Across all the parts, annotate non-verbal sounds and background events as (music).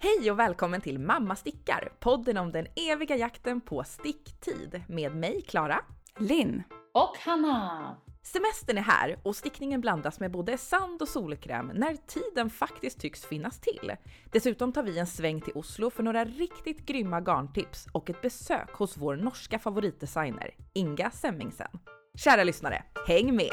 Hej och välkommen till Mamma stickar, podden om den eviga jakten på sticktid med mig Klara. Linn. Och Hanna. Semestern är här och stickningen blandas med både sand och solkräm när tiden faktiskt tycks finnas till. Dessutom tar vi en sväng till Oslo för några riktigt grymma garntips och ett besök hos vår norska favoritdesigner Inga Semmingsen. Kära lyssnare, häng med!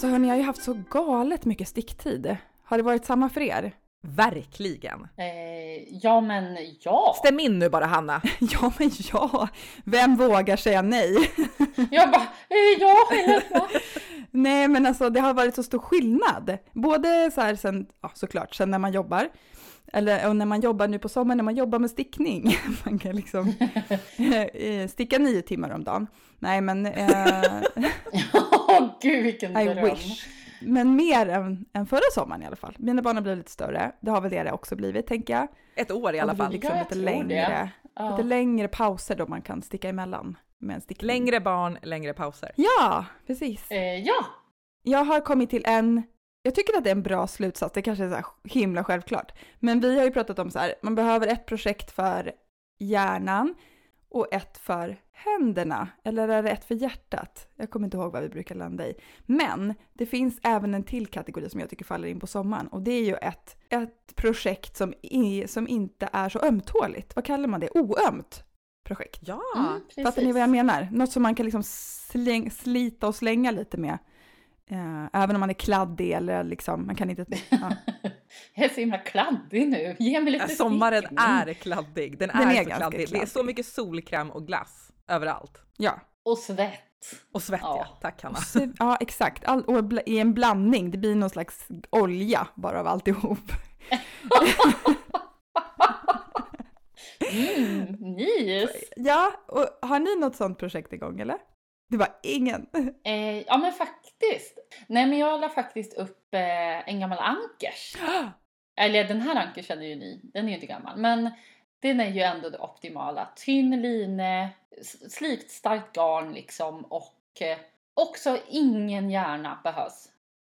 Alltså hörni, jag har ju haft så galet mycket sticktid. Har det varit samma för er? Verkligen! Eh, ja, men ja. Stäm in nu bara Hanna! (laughs) Ja, men ja! Vem vågar säga nej? (laughs) Jag bara, eh, ja, (laughs) nej, men alltså det har varit så stor skillnad. Både så här sen, ja såklart, sen när man jobbar. Eller och när man jobbar nu på sommaren, när man jobbar med stickning. Man kan liksom eh, sticka nio timmar om dagen. Nej, men... Eh, (laughs) Åh gud, vilken I dröm. wish. Men mer än, än förra sommaren i alla fall. Mina barn har blivit lite större. Det har väl det också blivit, tänker jag. Ett år i alla Och det blir fall. Liksom Ja, lite längre. Ja. lite längre pauser då man kan sticka emellan med en stickning. Längre barn, längre pauser. Ja, precis. Eh, ja, Jag har kommit till en, jag tycker att det är en bra slutsats, det kanske är så här himla självklart. Men vi har ju pratat om så här, man behöver ett projekt för hjärnan och ett för händerna. Eller är det ett för hjärtat? Jag kommer inte ihåg vad vi brukar landa i. Men det finns även en till kategori som jag tycker faller in på sommaren och det är ju ett, ett projekt som, i, som inte är så ömtåligt. Vad kallar man det? Oömt projekt. Ja! mm, precis. Fattar ni vad jag menar? Något som man kan liksom släng, slita och slänga lite med. Eh, även om man är kladdig eller liksom, man kan inte... (laughs) Ja. Jag är så himla kladdig nu. Ge mig lite Ja, Sommaren stickning. är kladdig. Den, Den är, är så ganska kladdig. Det är kladdig. så mycket solkräm och glass överallt. ja. Och svett. Och svett ja. Ja. Tack Hanna. Ja, exakt. All, och i en blandning, det blir någon slags olja bara av alltihop. Mm, nice. Ja, och har ni något sånt projekt igång eller? Det var ingen. Eh, ja, men faktiskt. Nej, men jag la faktiskt upp eh, en gammal ankers. (gasps) Eller den här ankern känner ju ni, den är ju inte gammal. Men den är ju ändå det optimala. Tynn line, slikt starkt garn liksom och eh, också ingen hjärna behövs.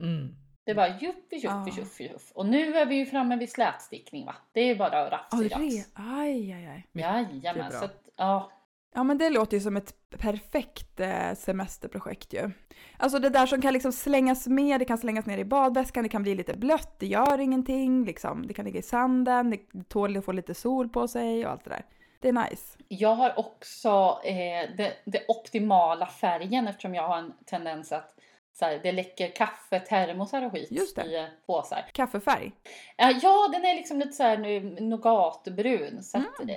Mm. Det är bara juffi, juffi, Ah. juffi, juff. Och nu är vi ju framme vid slätstickning va? Det är bara Ja, rafsig det, raps. aj, aj, aj. Jajamän, så att, ja. Ja, men det låter ju som ett perfekt eh, semesterprojekt ju. Alltså det där som kan liksom slängas med, det kan slängas ner i badväskan, det kan bli lite blött, det gör ingenting, liksom. Det kan ligga i sanden, det tål att få lite sol på sig och allt det där. Det är nice. Jag har också eh, det, det optimala färgen eftersom jag har en tendens att så här, det läcker kaffe, termosar och skit Just det. i eh, påsar. Kaffefärg. Ja, den är liksom lite så här nougatbrun. Så Mm. eh,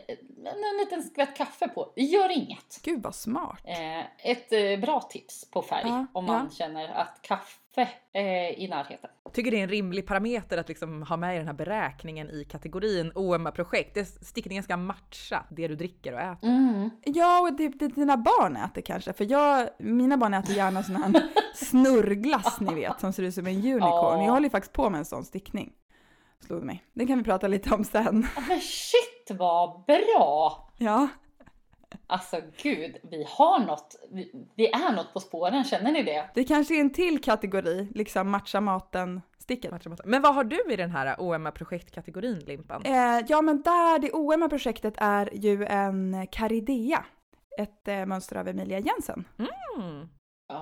en liten skvätt kaffe på. Det gör inget. Gud vad smart. Eh, ett bra tips på färg Ja, om man ja. känner att kaffe är i närheten. Tycker det är en rimlig parameter att liksom ha med i den här beräkningen i kategorin OMA-projekt. Det- Stickningen ska matcha det du dricker och äter. Mm. Ja, och det, det dina barn äter kanske. För jag, mina barn äter gärna sån här (laughs) snurrglass ni vet, som ser ut som en unicorn. Ja. Jag håller ju faktiskt på med en sån stickning. Slog mig. Det kan vi prata lite om sen. Ja, Men shit vad bra! Ja, Alltså gud, vi har något. Vi, vi är något på spåren, känner ni det? det kanske är en till kategori, liksom matcha maten-sticket. Matcha, matcha. Men vad har du i den här OMA-projektkategorin Limpan? Eh, ja, men där, det OM-projektet är ju en Caridea. Ett eh, mönster av Emilia Jensen, Mm.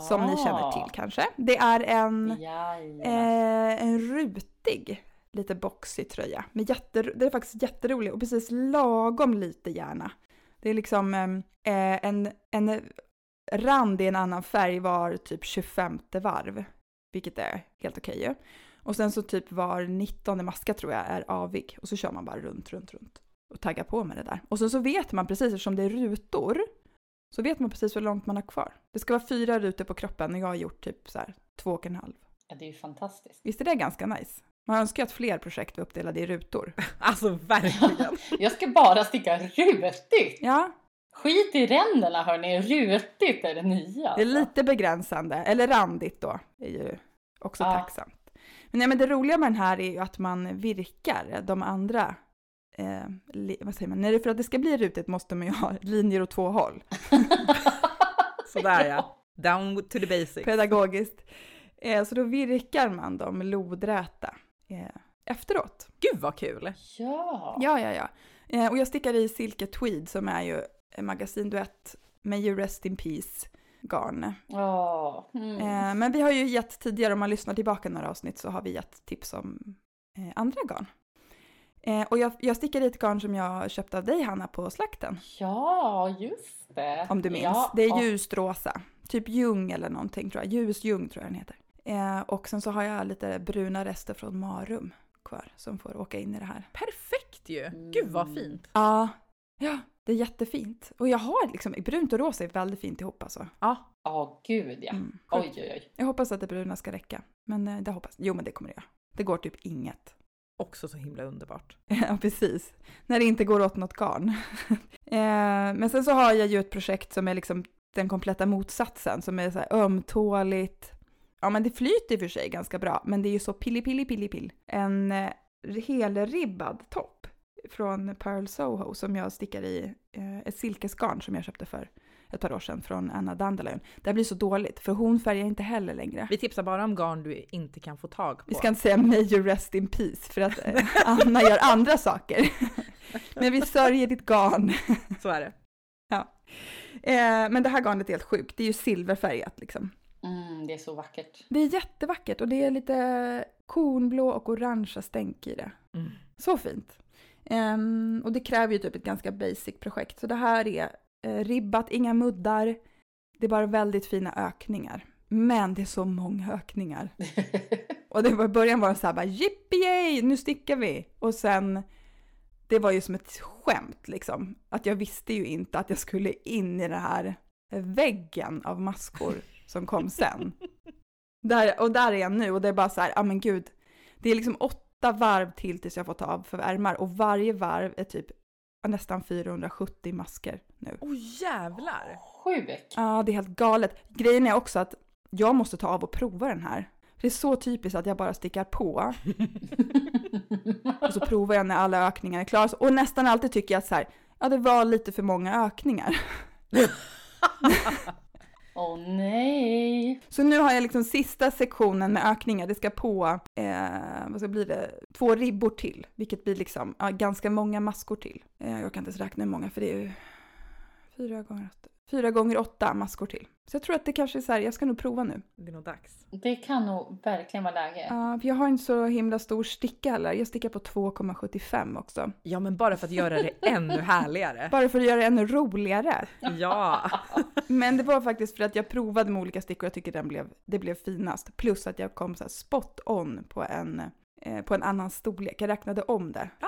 som ni känner till kanske. Det är en, eh, en rutig, lite boxig tröja. Med jätte, det är faktiskt jätterolig och precis lagom lite gärna. Det är liksom eh, en, en rand i en annan färg var typ 25 varv, vilket är helt okej ju. Och sen så typ var 19 maska tror jag är avig och så kör man bara runt, runt, runt och taggar på med det där. Och sen så vet man precis eftersom det är rutor så vet man precis hur långt man har kvar. Det ska vara fyra rutor på kroppen och jag har gjort typ så här två och en halv. Ja, det är ju fantastiskt. Visst är det ganska nice? Man önskar att fler projekt var uppdelade i rutor. (laughs) Alltså verkligen. (laughs) Jag ska bara sticka rutigt. Ja, Skit i ränderna hörni, rutigt är det nya. det är alltså. lite begränsande, eller randigt då, är ju Också Ja. tacksamt. Men, nej, men det roliga med den här är ju att man virkar de andra Eh, vad säger man? Det, för att det ska bli rutigt måste man ju ha linjer åt två håll. (laughs) Sådär ja. Down to the basics. Pedagogiskt. Eh, så då virkar man dem lodräta eh, efteråt. Gud vad kul! Ja. Ja, ja, ja. Eh, och jag stickar i silke tweed som är ju en magasinduett med ju Rest in Peace garn. Ja. Mm. Eh, men vi har ju gett tidigare, om man lyssnar tillbaka några avsnitt, så har vi gett tips om eh, andra garn. Eh, och jag, jag stickar i ett garn som jag köpte av dig Hanna på slakten, Ja, just det. om du minns. Ja, det är ljust rosa, typ ljung eller någonting tror jag, ljusljung tror jag den heter. Eh, och sen så har jag lite bruna rester från Marum kvar som får åka in i det här. Perfekt ju! Gud vad fint! Ja, ja, det är jättefint. Och jag har liksom, brunt och rosa är väldigt fint ihop alltså. Ja, Ja, gud ja. Mm, Oj, oj, oj. Jag hoppas att det bruna ska räcka. Men eh, det hoppas Jo, men det kommer det göra. Det går typ inget. också så himla underbart. (laughs) Ja, precis. När det inte går åt något garn. (laughs) eh, men sen så har jag ju ett projekt som är liksom den kompletta motsatsen, som är så här ömtåligt. Ja, men det flyter i och för sig ganska bra, men det är ju så pilli pilli pilli pill. En eh, helribbad topp från Pearl Soho som jag stickar i eh, ett silkesgarn som jag köpte för ett par år sedan från Anna Dandelion. Det här blir så dåligt, för hon färgar inte heller längre. Vi tipsar bara om garn du inte kan få tag på. Vi ska inte säga Major Rest in Peace för att eh, (laughs) Anna gör andra saker. (laughs) Men vi sörjer ditt garn. Så är det. (laughs) Eh, men det här garnet är helt sjukt, det är ju silverfärgat liksom. Mm, det är så vackert. Det är jättevackert och det är lite kornblå och orangea stänk i det. Mm. Så fint. Ehm, och det kräver ju typ ett ganska basic projekt. Så det här är eh, ribbat, inga muddar. Det är bara väldigt fina ökningar. Men det är så många ökningar. (laughs) Och det var, i början var det så här bara yippee nu stickar vi! Och sen, det var ju som ett skämt liksom. Att jag visste ju inte att jag skulle in i den här väggen av maskor (laughs) som kom sen. Där, och där är jag nu och det är bara så här, ja men gud. Det är liksom åtta varv till tills jag får ta av för ärmar och varje varv är typ nästan 470 masker nu. Åh jävlar! Sjukt. Ja, det är helt galet. Grejen är också att jag måste ta av och prova den här. För det är så typiskt att jag bara stickar på (laughs) och så provar jag när alla ökningar är klara. Och nästan alltid tycker jag att så här, ja det var lite för många ökningar. (laughs) Åh nej. Så nu har jag liksom sista sektionen med ökningar. Det ska på, eh, vad ska bli det, två ribbor till. Vilket blir liksom ja, ganska många maskor till. Eh, jag kan inte ens räkna hur många för det är ju fyra gånger åtta. Fyra gånger åtta maskor till. Så jag tror att det kanske är så här, jag ska nog prova nu. Det är nog dags. Det kan nog verkligen vara läge. Ja, för jag har inte så himla stor sticka heller. Jag stickar på 2,75 också. Ja, men bara för att göra det ännu härligare. (laughs) Bara för att göra det ännu roligare. Ja! (laughs) Men det var faktiskt för att jag provade med olika stickor och jag tycker den blev, det blev finast. Plus att jag kom så här spot on på en, eh, på en annan storlek. Jag räknade om det. Ja,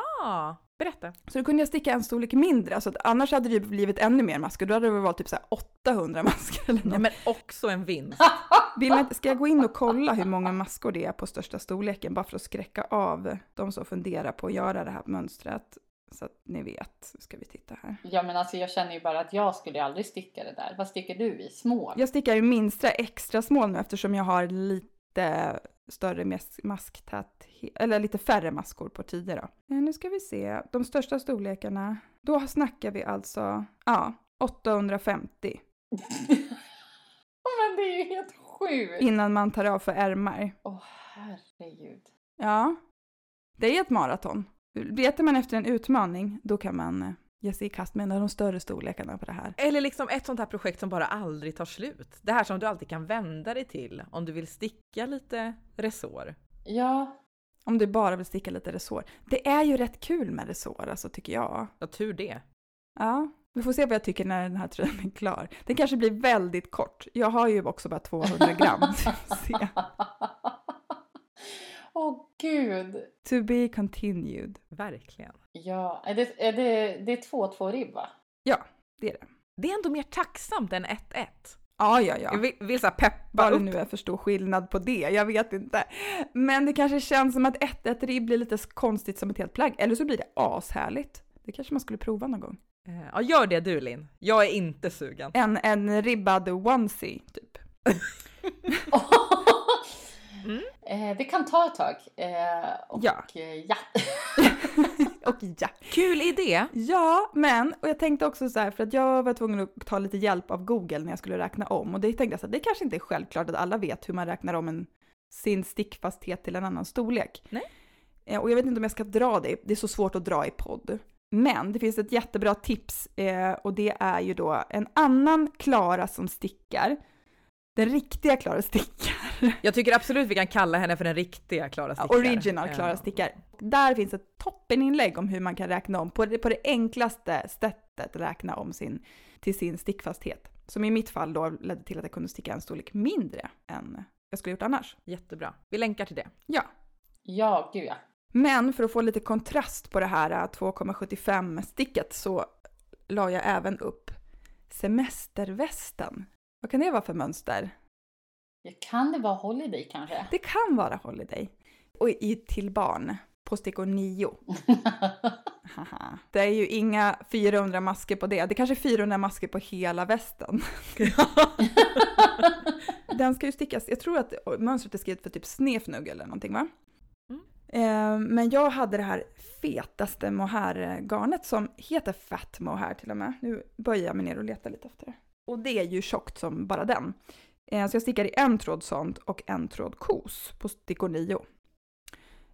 berätta. Så då kunde jag sticka en storlek mindre. Så att annars hade det blivit ännu mer masker. Då hade det valt typ så här 800 (laughs) masker eller något. Ja, men också en vinst. (laughs) Vill man, ska jag gå in och kolla hur många maskor det är på största storleken bara för att skräcka av de som funderar på att göra det här mönstret? Så att ni vet. Nu ska vi titta här. Ja men alltså jag känner ju bara att jag skulle aldrig sticka det där. Vad stickar du i? Små? Jag stickar ju minsta extra small nu eftersom jag har lite större mas- masktäthet, eller lite färre maskor på tio då. Eh, nu ska vi se, de största storlekarna, då snackar vi alltså, ja, 850 (laughs) men det är ju helt sjukt! innan man tar av för ärmar. Åh herregud. Ja, det är ett maraton. Letar man efter en utmaning, då kan man eh, ge sig i kast med en av de större storlekarna på det här. Eller liksom ett sånt här projekt som bara aldrig tar slut. Det här som du alltid kan vända dig till om du vill sticka lite resår. Ja, Om du bara vill sticka lite resår. Det är ju rätt kul med resår, alltså tycker jag. Ja, tur det. Ja, vi får se vad jag tycker när den här tröjan är klar. Den kanske blir väldigt kort. Jag har ju också bara 200 gram. (laughs) Åh gud. to be continued. Verkligen. Ja, är det, är det, det är 2-2 ribb va? Det är det. Det är ändå mer tacksamt än 1-1. Ja, ja, ja. Jag vill, vill så peppa Vad det nu är för stor skillnad på det, jag vet inte. Men det kanske känns som att ett, ett ribb blir lite konstigt som ett helt plagg. Eller så blir det ashärligt. Det kanske man skulle prova någon gång. Eh, Ja, gör det du Linn. Jag är inte sugen. En, en ribbad onesie, typ. (laughs) Mm. Eh, det kan ta ett tag. Eh, och Ja. eh, ja. (laughs) (laughs) Och ja. Kul idé! Ja, men, och jag tänkte också så här, för att jag var tvungen att ta lite hjälp av Google när jag skulle räkna om. Och det tänkte jag så här, det kanske inte är självklart att alla vet hur man räknar om en, sin stickfasthet till en annan storlek. Nej. Eh, Och jag vet inte om jag ska dra det, det är så svårt att dra i podd. Men det finns ett jättebra tips eh, och det är ju då en annan Klara som stickar. Den riktiga Klara stickar. Jag tycker absolut vi kan kalla henne för den riktiga Klara Ja, Stickar. Original Klara Ja. stickar. Där finns ett toppeninlägg om hur man kan räkna om på det, på det enklaste sättet räkna om sin, till sin stickfasthet. Som i mitt fall då ledde till att jag kunde sticka en storlek mindre än jag skulle gjort annars. Jättebra. Vi länkar till det. Ja. ja, gud ja. Men för att få lite kontrast på det här äh, 2,75 sticket så la jag även upp semestervästen. Vad kan det vara för mönster? Kan det vara Holiday kanske? Det kan vara Holiday. Och i till barn på stickor 9. (laughs) Haha. Det är ju inga 400 masker på det. Det kanske är 400 masker på hela västen. (laughs) Den ska ju stickas, jag tror att mönstret är skrivet för typ snefnugg eller någonting va? Mm. Eh, men jag hade det här fetaste mohair-garnet som heter Fat Mohair till och med. Nu böjer jag mig ner och letar lite efter det. Och det är ju tjockt som bara den. Eh, så jag stickar i en tråd sånt och en tråd kos på stickor 9.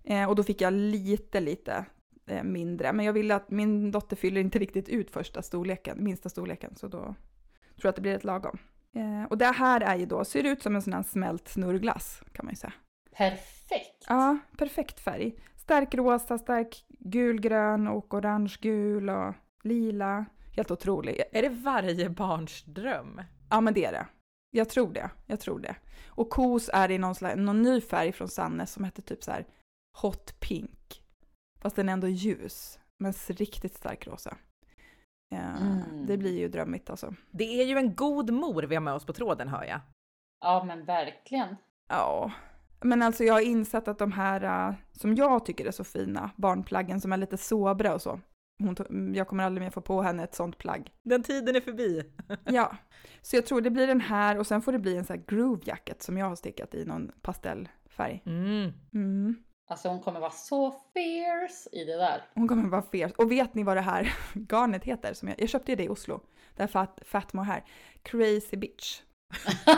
Eh, och då fick jag lite, lite eh, mindre. Men jag ville att min dotter fyller inte riktigt ut första storleken, minsta storleken. Så då tror jag att det blir ett lagom. Och det här är ju då, ser ut som en sån här smält snurrglass kan man ju säga. Perfekt. Ja, perfekt färg. Stark rosa, stark gulgrön och orange-gul och lila. Helt otrolig. Är det varje barns dröm? Ja, men det är det. Jag tror det. Jag tror det. Och kos är i någon, slags, någon ny färg från Sanne som heter typ så här hot pink. Fast den är ändå ljus, men riktigt stark rosa. Eh, Mm. Det blir ju drömmigt alltså. Det är ju en god mor vi har med oss på tråden hör jag. Ja, men verkligen. Ja. Men alltså jag har insett att de här eh, som jag tycker är så fina, barnplaggen som är lite sobra och så. Hon, to- jag kommer aldrig mer få på henne ett sånt plagg. Den tiden är förbi. (laughs) Ja, så jag tror det blir den här och sen får det bli en sån här groove jacket som jag har stickat i någon pastellfärg. Mm. Mm. Alltså hon kommer vara så fierce i det där. Hon kommer vara fierce. Och vet ni vad det här (laughs) garnet heter? Som jag, jag köpte det i Oslo. Det är fat, fat mohair. Crazy bitch. (laughs)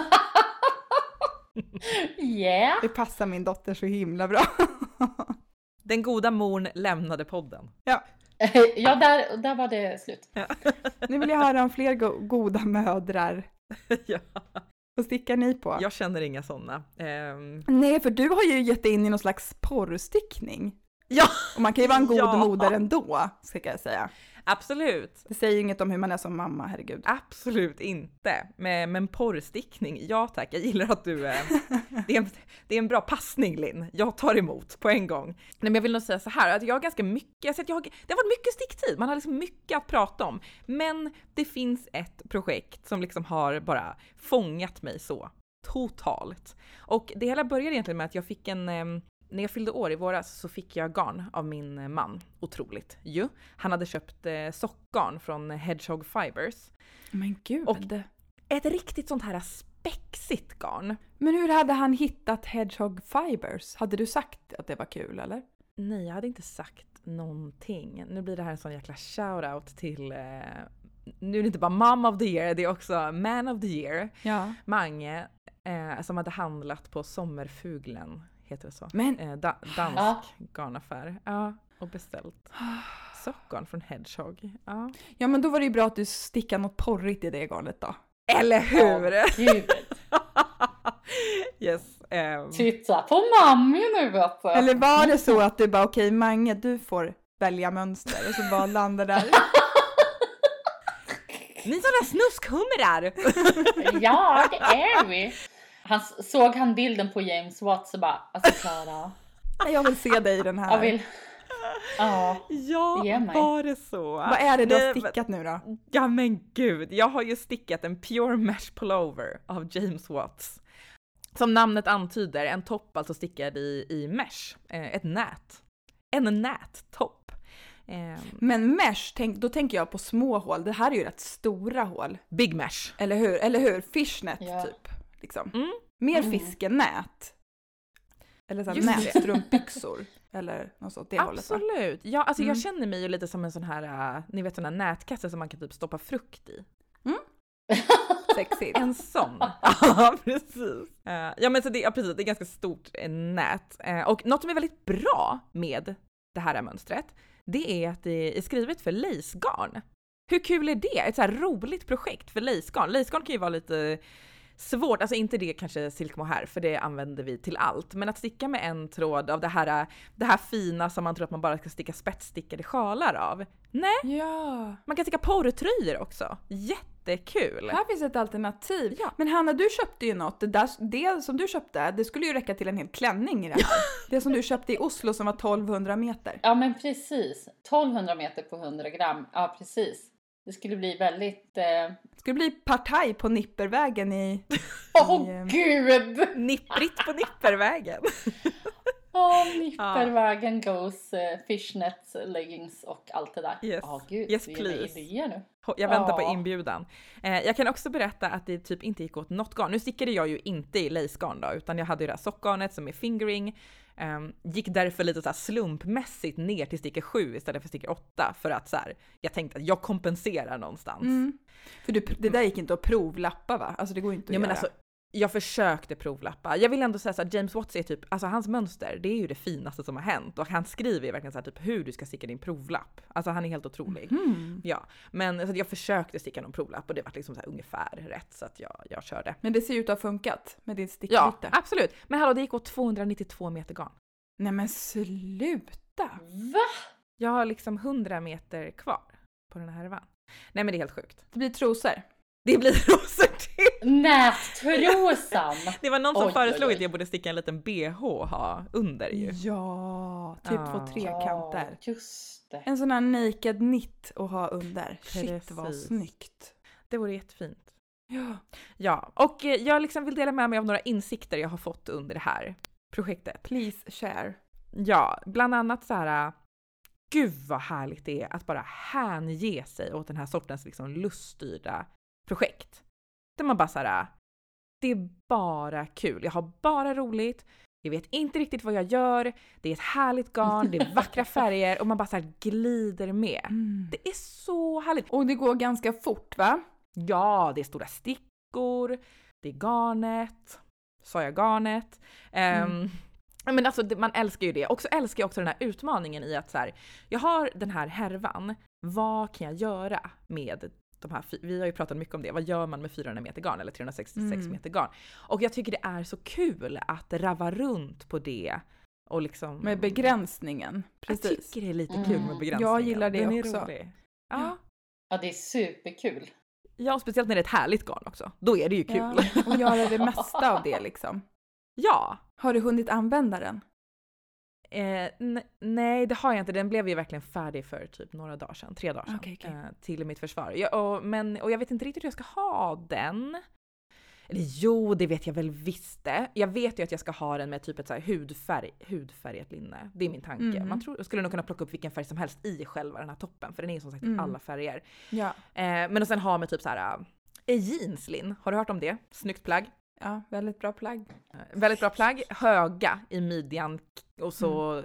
yeah! Det passar min dotter så himla bra. Den goda morn lämnade podden. ja, (laughs) där, där var det slut. (laughs) Nu vill jag höra om fler go- goda mödrar. (laughs) ja. Vad stickar ni på? Jag känner inga sådana. Ehm, Nej, för du har ju gett in i någon slags porrstickning. Ja! Och man kan ju vara en god Ja! moder ändå, ska jag säga. absolut. Det säger ju inget om hur man är som mamma, herregud. Absolut inte. Men, men porrstickning, ja tack. Jag gillar att du... Eh, (laughs) det, är en, det är en bra passning Linn. Jag tar emot på en gång. Nej, men jag vill nog säga så här, att jag har ganska mycket, alltså att jag har, det har varit mycket sticktid, man har liksom mycket att prata om. Men det finns ett projekt som liksom har bara fångat mig så totalt. Och det hela började egentligen med att jag fick en, eh, när jag fyllde år i våras så fick jag garn av min man. Otroligt ju. Han hade köpt eh, sockgarn från Hedgehog Fibers. Men gud. Och- Ett riktigt sånt här spexigt garn. Men hur hade han hittat Hedgehog Fibers? Hade du sagt att det var kul eller? Nej, jag hade inte sagt någonting. Nu blir det här en sån jäkla shout-out till eh, nu är det inte bara mom of the year, det är också man of the year. Ja. Mange eh, som hade handlat på Sommerfuglen, heter det så? Men Eh, da, dansk Ja. garnaffär. Ja, och beställt (sighs) sockgarn från Hedgehog. Ja. Ja men då var det ju bra att du stickade något porrigt i det garnet då. Eller hur? Gud. (laughs) yes. ehm. Titta på mammi nu vet du. Eller var det så att du bara okej Mange du får välja mönster och så bara landar där. (laughs) Ni sådana snuskhumrar! Ja, det är vi. Han såg han bilden på James Watts och bara, alltså Klara, (laughs) Jag vill se dig i den här. jag vill... Ja, Ja, var det så? Vad är det du har stickat nu då? Ja men gud, jag har ju stickat en Pure Mesh Pullover av James Watts. Som namnet antyder, en topp alltså stickad i, i mesh, eh, ett nät. En nättopp. Eh, Men mesh, tänk, då tänker jag på små hål. Det här är ju rätt stora hål. big mesh. Eller hur? Eller hur? Fishnet Ja. typ. Liksom. Mm. Mer Mm. fiskenät. Eller så här Just nätstrumpbyxor. (laughs) Eller något sånt, det hållet? Absolut. Ja, alltså Mm. jag känner mig ju lite som en sån här, äh, ni vet sån här nätkasse som man kan typ stoppa frukt i. (laughs) Sexigt. En sån. (laughs) ja, precis. Eh, ja, men så det, ja, precis, det är ganska stort eh, nät. Eh, och något som är väldigt bra med det här mönstret, det är att det är skrivet för lacegarn. Hur kul är det? Ett så här roligt projekt för lacegarn. Lacegarn kan ju vara lite svårt, alltså inte det kanske silk mohair för det använder vi till allt, men att sticka med en tråd av det här, det här fina som man tror att man bara ska sticka spetsstickade sjalar av. Nej, Ja, man kan sticka porrtröjor också. Jättekul! här finns ett alternativ. Ja. Men Hanna, du köpte ju något. Det, där, det som du köpte, det skulle ju räcka till en hel klänning i det här. (laughs) Det som du köpte i Oslo som var 1200 meter. Ja men precis. 1200 meter på 100 gram. Ja precis. Det skulle bli väldigt... Eh... Det skulle bli partaj på Nippervägen i... (laughs) Åh I, eh, gud! Nipprigt på Nippervägen. (laughs) Åh, (laughs) Nippervägen goes eh, fishnets, leggings och allt det där. Yes. Ja gud, Yes, please. idéer nu. Jag väntar på Ja. inbjudan. Eh, jag kan också berätta att det typ inte gick åt något garn. Nu stickade jag ju inte i lacegarn då, utan jag hade ju det här sockgarnet som är fingering. Ehm, gick därför lite så slumpmässigt ner till sticker 7 istället för sticker 8 för att så här, jag tänkte att jag kompenserar någonstans. Mm. För du, det där gick inte att provlappa va? Alltså det går inte att Ja men göra. alltså, jag försökte provlappa. Jag vill ändå säga så att James Watts är typ, alltså hans mönster, det är ju det finaste som har hänt och han skriver ju verkligen så här typ hur du ska sticka din provlapp. Alltså han är helt otrolig. Mm. Ja, men så att jag försökte sticka någon provlapp och det var liksom så här ungefär rätt så att jag, jag körde. Men det ser ut att ha funkat med din Ja, stickbyte. absolut. Men hallå, det gick åt 292 meter garn. Nej men sluta! Va? Jag har liksom 100 meter kvar på den här härvan. Nej men det är helt sjukt. Det blir trosor. Det blir (laughs) rosor till! Nättrosan! (laughs) Det var någon som Oj, föreslog oj, oj. att jag borde sticka en liten bh ha under ju. Ja, typ Ja. två trekanter. Ja, just det. En sån här naked knit att ha under. Shit vad Precis. snyggt. Det vore jättefint. Ja. Ja, och eh, jag liksom vill dela med mig av några insikter jag har fått under det här projektet. Please share. Ja, bland annat så här. Gud vad härligt det är att bara hänge sig åt den här sortens liksom luststyrda projekt. Där man bara så här. Det är bara kul. Jag har bara roligt. Jag vet inte riktigt vad jag gör. Det är ett härligt garn, det är vackra (laughs) färger och man bara så här glider med. Mm. Det är så härligt. Och det går ganska fort va? Ja, det är stora stickor, det är garnet, sa jag garnet? Ehm, Mm. Men alltså man älskar ju det. Och så älskar jag också den här utmaningen i att så här, jag har den här härvan, vad kan jag göra med de här, vi har ju pratat mycket om det, vad gör man med 400 meter garn eller 366 Mm. meter garn? Och jag tycker det är så kul att rava runt på det och liksom... Med begränsningen. Jag Precis. tycker det är lite kul Mm. med begränsningar. Jag gillar det Den är också. rolig. Ja. Ja, det är superkul. ja, speciellt när det är ett härligt garn också. Då är det ju kul. Ja, och göra det (laughs) mesta av det liksom. ja. Har du hunnit använda den? Eh, nej, det har jag inte. Den blev ju verkligen färdig för typ några dagar sedan, tre dagar sedan, Okej, okej. Eh, till mitt försvar. Jag, och, men, och jag vet inte riktigt hur jag ska ha den. Eller jo, det vet jag väl visst det. Jag vet ju att jag ska ha den med typ ett så här hudfärg, hudfärgat linne. Det är min tanke. Mhm. Man tror, skulle nog kunna plocka upp vilken färg som helst i själva den här toppen, för den är ju som sagt i Mm. alla färger. Ja. Eh, men och sen ha med typ så här eh, jeanslin. Har du hört om det? Snyggt plagg. Ja, väldigt bra plagg. Väldigt bra plagg, höga i midjan och så eh,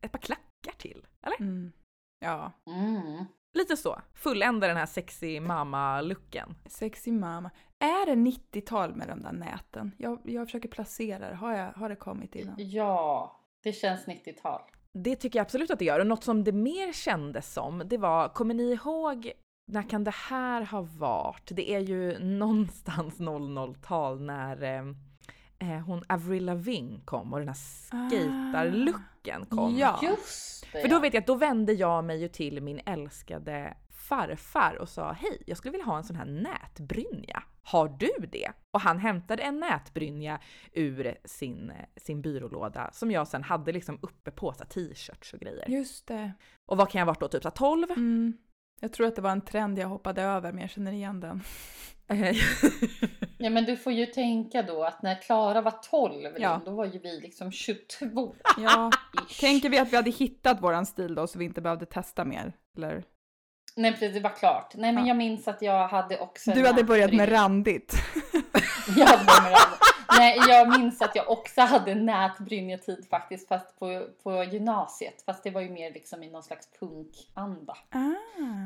ett par klackar till. Eller? Mm. Ja, Mm. Lite så. Fullända den här sexy mamma-looken. sexy mamma. Är det 90-tal med de där näten? Jag, jag försöker placera det. Har, jag, har det kommit innan? Ja, det känns 90-tal. Det tycker jag absolut att det gör. Och något som det mer kändes som, det var, kommer ni ihåg, när kan det här ha varit? Det är ju (laughs) någonstans 00-tal när eh, eh, hon Avril Lavigne kom och den här skejtarlooken kom. Ja. Just det. För då vet jag att då vände jag mig ju till min älskade farfar och sa hej, jag skulle vilja ha en sån här nätbrynja. Har du det? Och han hämtade en nätbrynja ur sin, sin byrålåda som jag sen hade liksom uppe på t-shirts och grejer. Just det. Och vad kan jag ha varit då? Typ så här 12? Mm. Jag tror att det var en trend jag hoppade över, men jag känner igen den. Ja, (laughs) men du får ju tänka då att när Klara var 12, Ja. då var ju vi liksom 22. Ja. Tänker vi att vi hade hittat våran stil då så vi inte behövde testa mer? Eller? Nej, precis, det var klart. Nej, men Ja. jag minns att jag hade också Du hade börjat med randigt. (laughs) Jag hade börjat med det. Nej, jag minns att jag också hade nätbrynjetid faktiskt, fast på, på gymnasiet. Fast det var ju mer liksom i någon slags punkanda. Ah.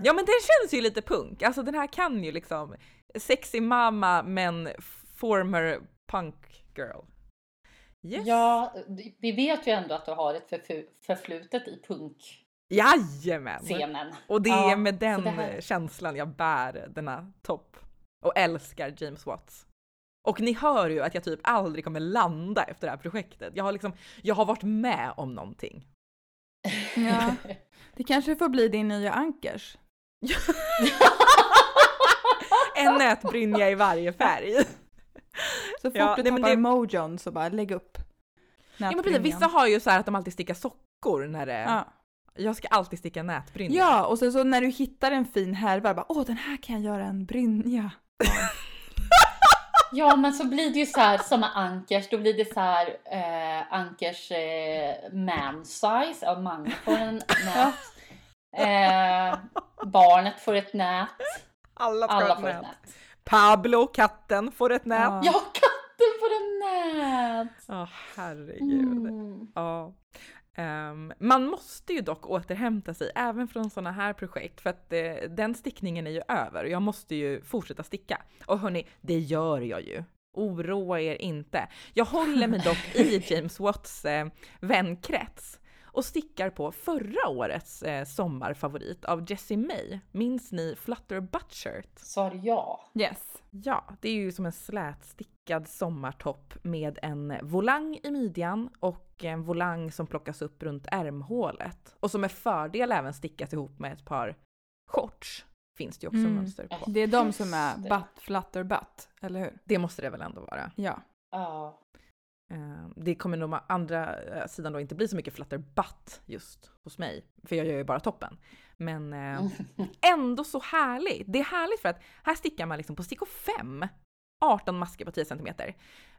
Ja men den känns ju lite punk, alltså den här kan ju liksom sexy mamma men former punk girl. Yes. Ja, vi vet ju ändå att du har ett förflutet i punkscenen. Jajamän! Och det är Ja, med den det här- känslan jag bär denna topp. Och älskar James Watts. Och ni hör ju att jag typ aldrig kommer landa efter det här projektet. Jag har liksom, jag har varit med om någonting. Ja. (laughs) Det kanske får bli din nya ankers. (laughs) En nätbrynja i varje färg. Så fort Ja, du tappar det- mojon så bara lägg upp Ja, men precis, nätbrynjan. vissa har ju så här att de alltid stickar sockor när det... Ja. Jag ska alltid sticka nätbrynja. ja, och sen så när du hittar en fin härva, bara åh den här kan jag göra en brynja. (laughs) Ja, men så blir det ju så här som med Ankers. Då blir det så här eh, Ankers eh, man size. Ja, Mange får en nät. (laughs) Eh, barnet får ett nät. Alla, ska Alla ett får ett nät. nät. Pablo, katten, får ett nät. Ja. Ja, katten får en nät. Ja, herregud. Mm. Ja. Ehm, man måste ju dock återhämta sig även från sådana här projekt för att eh, den stickningen är ju över och jag måste ju fortsätta sticka. Och hörni, det gör jag ju. Oroa er inte. Jag håller mig dock i (laughs) James Watts eh, vänkrets och stickar på förra årets eh, sommarfavorit av Jessie May. Minns ni Flutter Buttshirt? Sa ja? Yes. Ja, det är ju som en slätstickad sommartopp med en volang i midjan och en volang som plockas upp runt ärmhålet. Och som med fördel även stickas ihop med ett par shorts. Finns det ju också Mm. mönster på. Det är de som är butt, flutter, butt, eller hur? Det måste det väl ändå vara. Ja. Ja. Eh, Det kommer nog andra eh, sidan då inte bli så mycket flutter butt just hos mig, för jag gör ju bara toppen. Men eh, (laughs) ändå så härligt. Det är härligt för att här stickar man liksom på stickor 5, 18 masker på 10 cm.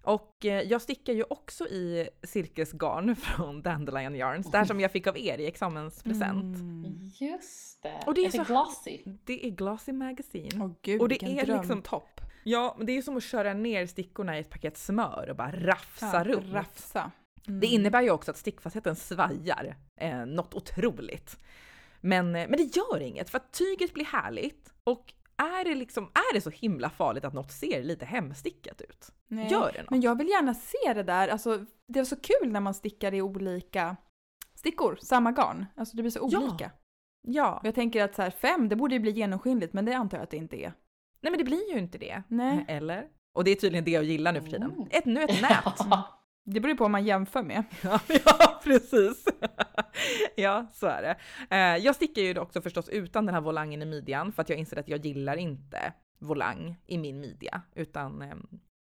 Och eh, jag stickar ju också i silkesgarn (laughs) från Dandelion Yarns, det här som jag fick av er i examenspresent. Mm. Just det. Och det är är så- det glossy? Det är Glossy Magazine. Åh gud, och det är dröm. liksom topp. Ja, men det är ju som att köra ner stickorna i ett paket smör och bara rafsa runt. Rafsa. Mm. Det innebär ju också att stickfastheten svajar eh, något otroligt. Men, eh, men det gör inget för att tyget blir härligt och är det, liksom, är det så himla farligt att något ser lite hemstickat ut? Nej, Gör det något? Men jag vill gärna se det där. Alltså, det är så kul när man stickar i olika stickor, samma garn. Alltså det blir så Ja. olika. Ja. Och jag tänker att så här, fem, det borde ju bli genomskinligt, men det antar jag att det inte är. Nej men det blir ju inte det. Nej. Eller? Och det är tydligen det jag gillar nu för tiden. Mm. Ett, nu ett nät. (laughs) Det beror ju på vad man jämför med. (laughs) Ja, ja precis. (laughs) ja, så är det. Eh, jag stickar ju också förstås utan den här volangen i midjan för att jag inser att jag gillar inte volang i min midja utan eh,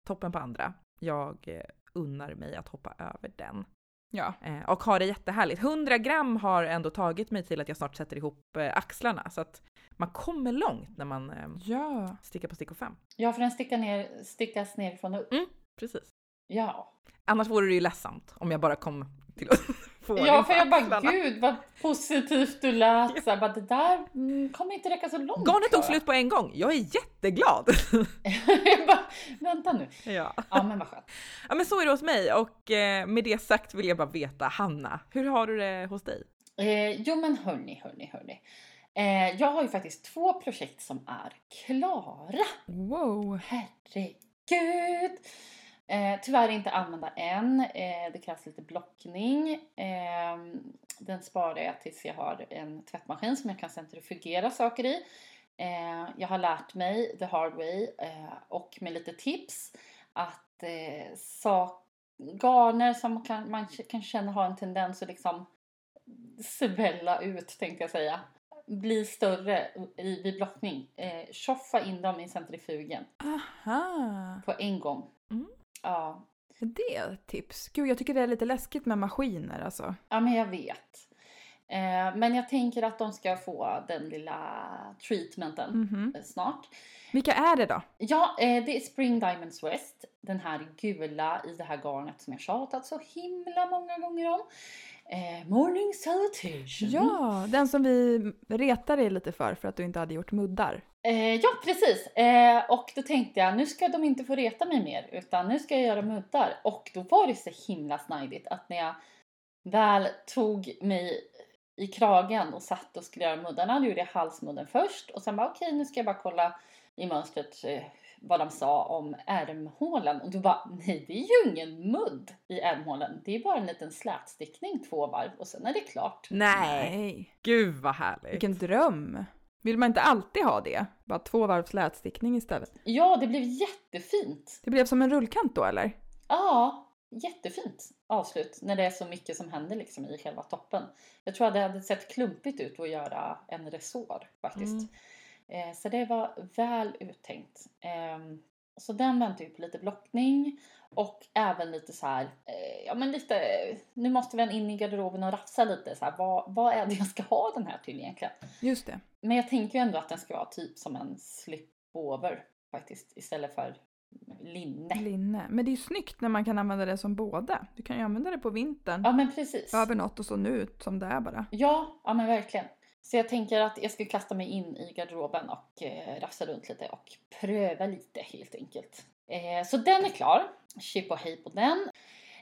toppen på andra. Jag eh, unnar mig att hoppa över den. Ja. Eh, och har det jättehärligt. 100 gram har ändå tagit mig till att jag snart sätter ihop eh, axlarna så att man kommer långt när man eh, Ja. stickar på stickor 5. Ja, för den stickar ner, stickas nerifrån och upp. Precis. Ja. Annars vore det ju ledsamt om jag bara kom till att (laughs) få Ja, för jag bara gud vad positivt du lät. Så här, bara, det där mm, kommer inte räcka så långt. Garnet tog slut på en gång. Jag är jätteglad. (laughs) (laughs) jag bara, vänta nu. ja. Ja, men vad skönt. ja, men så är det hos mig och eh, med det sagt vill jag bara veta, Hanna, hur har du det hos dig? Eh, jo, men hörni, hörni, hörni. Eh, jag har ju faktiskt två projekt som är klara. Wow. Herregud! Eh, tyvärr inte använda än. Eh, det krävs lite blockning. Eh, den sparar jag tills jag har en tvättmaskin som jag kan centrifugera saker i. Eh, jag har lärt mig the hard way eh, och med lite tips att eh, sak, garner som kan, man kan känna har en tendens att liksom svälla ut tänkte jag säga. Bli större i, vid blockning. Eh, tjoffa in dem i centrifugen Aha. på en gång. Mm. Ja. Det är ett tips. Gud, jag tycker det är lite läskigt med maskiner alltså. ja, men jag vet. Eh, men jag tänker att de ska få den lilla treatmenten Mhm. eh, snart. Vilka är det då? Ja, eh, det är Spring Diamonds West. Den här gula i det här garnet som jag tjatat så himla många gånger om. Eh, morning Salutation. Ja, den som vi retar dig lite för, för att du inte hade gjort muddar. Eh, ja, precis. Eh, och då tänkte jag, nu ska de inte få reta mig mer, utan nu ska jag göra muddar. Och då var det så himla snajdigt att när jag väl tog mig i kragen och satt och skulle göra muddarna, då gjorde jag halsmudden först och sen bara okej, okay, nu ska jag bara kolla i mönstret eh, vad de sa om ärmhålen och du bara nej det är ju ingen mudd i ärmhålen. Det är bara en liten slätstickning två varv och sen är det klart. Nej! nej. Gud vad härligt! Vilken dröm! Vill man inte alltid ha det? Bara två varv slätstickning istället? Ja, det blev jättefint! Det blev som en rullkant då eller? Ja, jättefint avslut när det är så mycket som händer liksom i själva toppen. Jag tror att det hade sett klumpigt ut att göra en resår faktiskt. Mm. Eh, så det var väl uttänkt. Så den väntar ju på lite blockning och även lite så här, eh, ja men lite, nu måste vi in i garderoben och rafsa lite så här, vad, vad är det jag ska ha den här till egentligen? Just det. Men jag tänker ju ändå att den ska vara typ som en slip-over faktiskt istället för linne. Linne. Men det är ju snyggt när man kan använda det som båda. Du kan ju använda det på vintern. Ja men precis. Över något och så nu som det är bara. Ja, ja men verkligen. Så jag tänker att jag ska kasta mig in i garderoben och eh, rafsa runt lite och pröva lite helt enkelt. Eh, så den är klar. Chip och hej på den.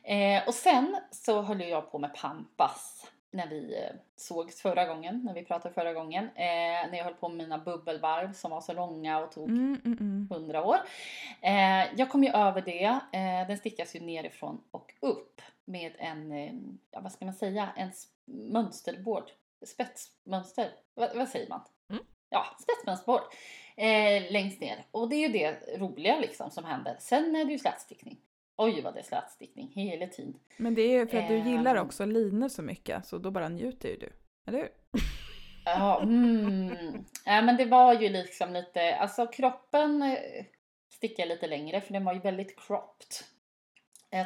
Eh, och sen så höll jag på med Pampas när vi eh, sågs förra gången, när vi pratade förra gången. Eh, när jag höll på med mina bubbelvarv som var så långa och tog mm, mm, mm. 100 år. Eh, jag kom ju över det. Eh, den stickas ju nerifrån och upp med en, eh, ja vad ska man säga, en mönsterbord. Spetsmönster, vad, vad säger man? Mm. Ja, spetsmönsterbord. Eh, längst ner. Och det är ju det roliga liksom som händer. Sen är det ju slätstickning. Oj vad det är slätstickning hela tiden. Men det är ju för att du gillar ehm. också linor så mycket så då bara njuter ju du. Eller hur? Ja, mm. ja men det var ju liksom lite, alltså kroppen eh, stickar lite längre för den var ju väldigt cropped.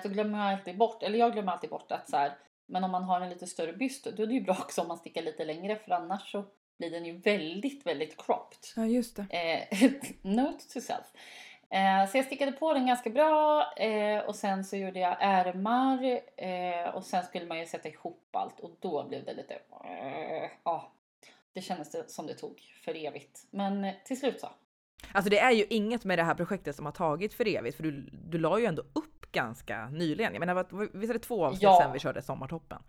Så glömmer jag alltid bort, eller jag glömmer alltid bort att så här, men om man har en lite större byst då är det ju bra också om man stickar lite längre för annars så blir den ju väldigt, väldigt cropped. Ja, just det. Eh, (laughs) note to self. Eh, så jag stickade på den ganska bra eh, och sen så gjorde jag ärmar eh, och sen skulle man ju sätta ihop allt och då blev det lite... Eh, ja, det kändes som det tog för evigt. Men till slut så. Alltså det är ju inget med det här projektet som har tagit för evigt för du, du la ju ändå upp ganska nyligen. Jag menar, visst är det två avsnitt ja. sedan vi körde Sommartoppen?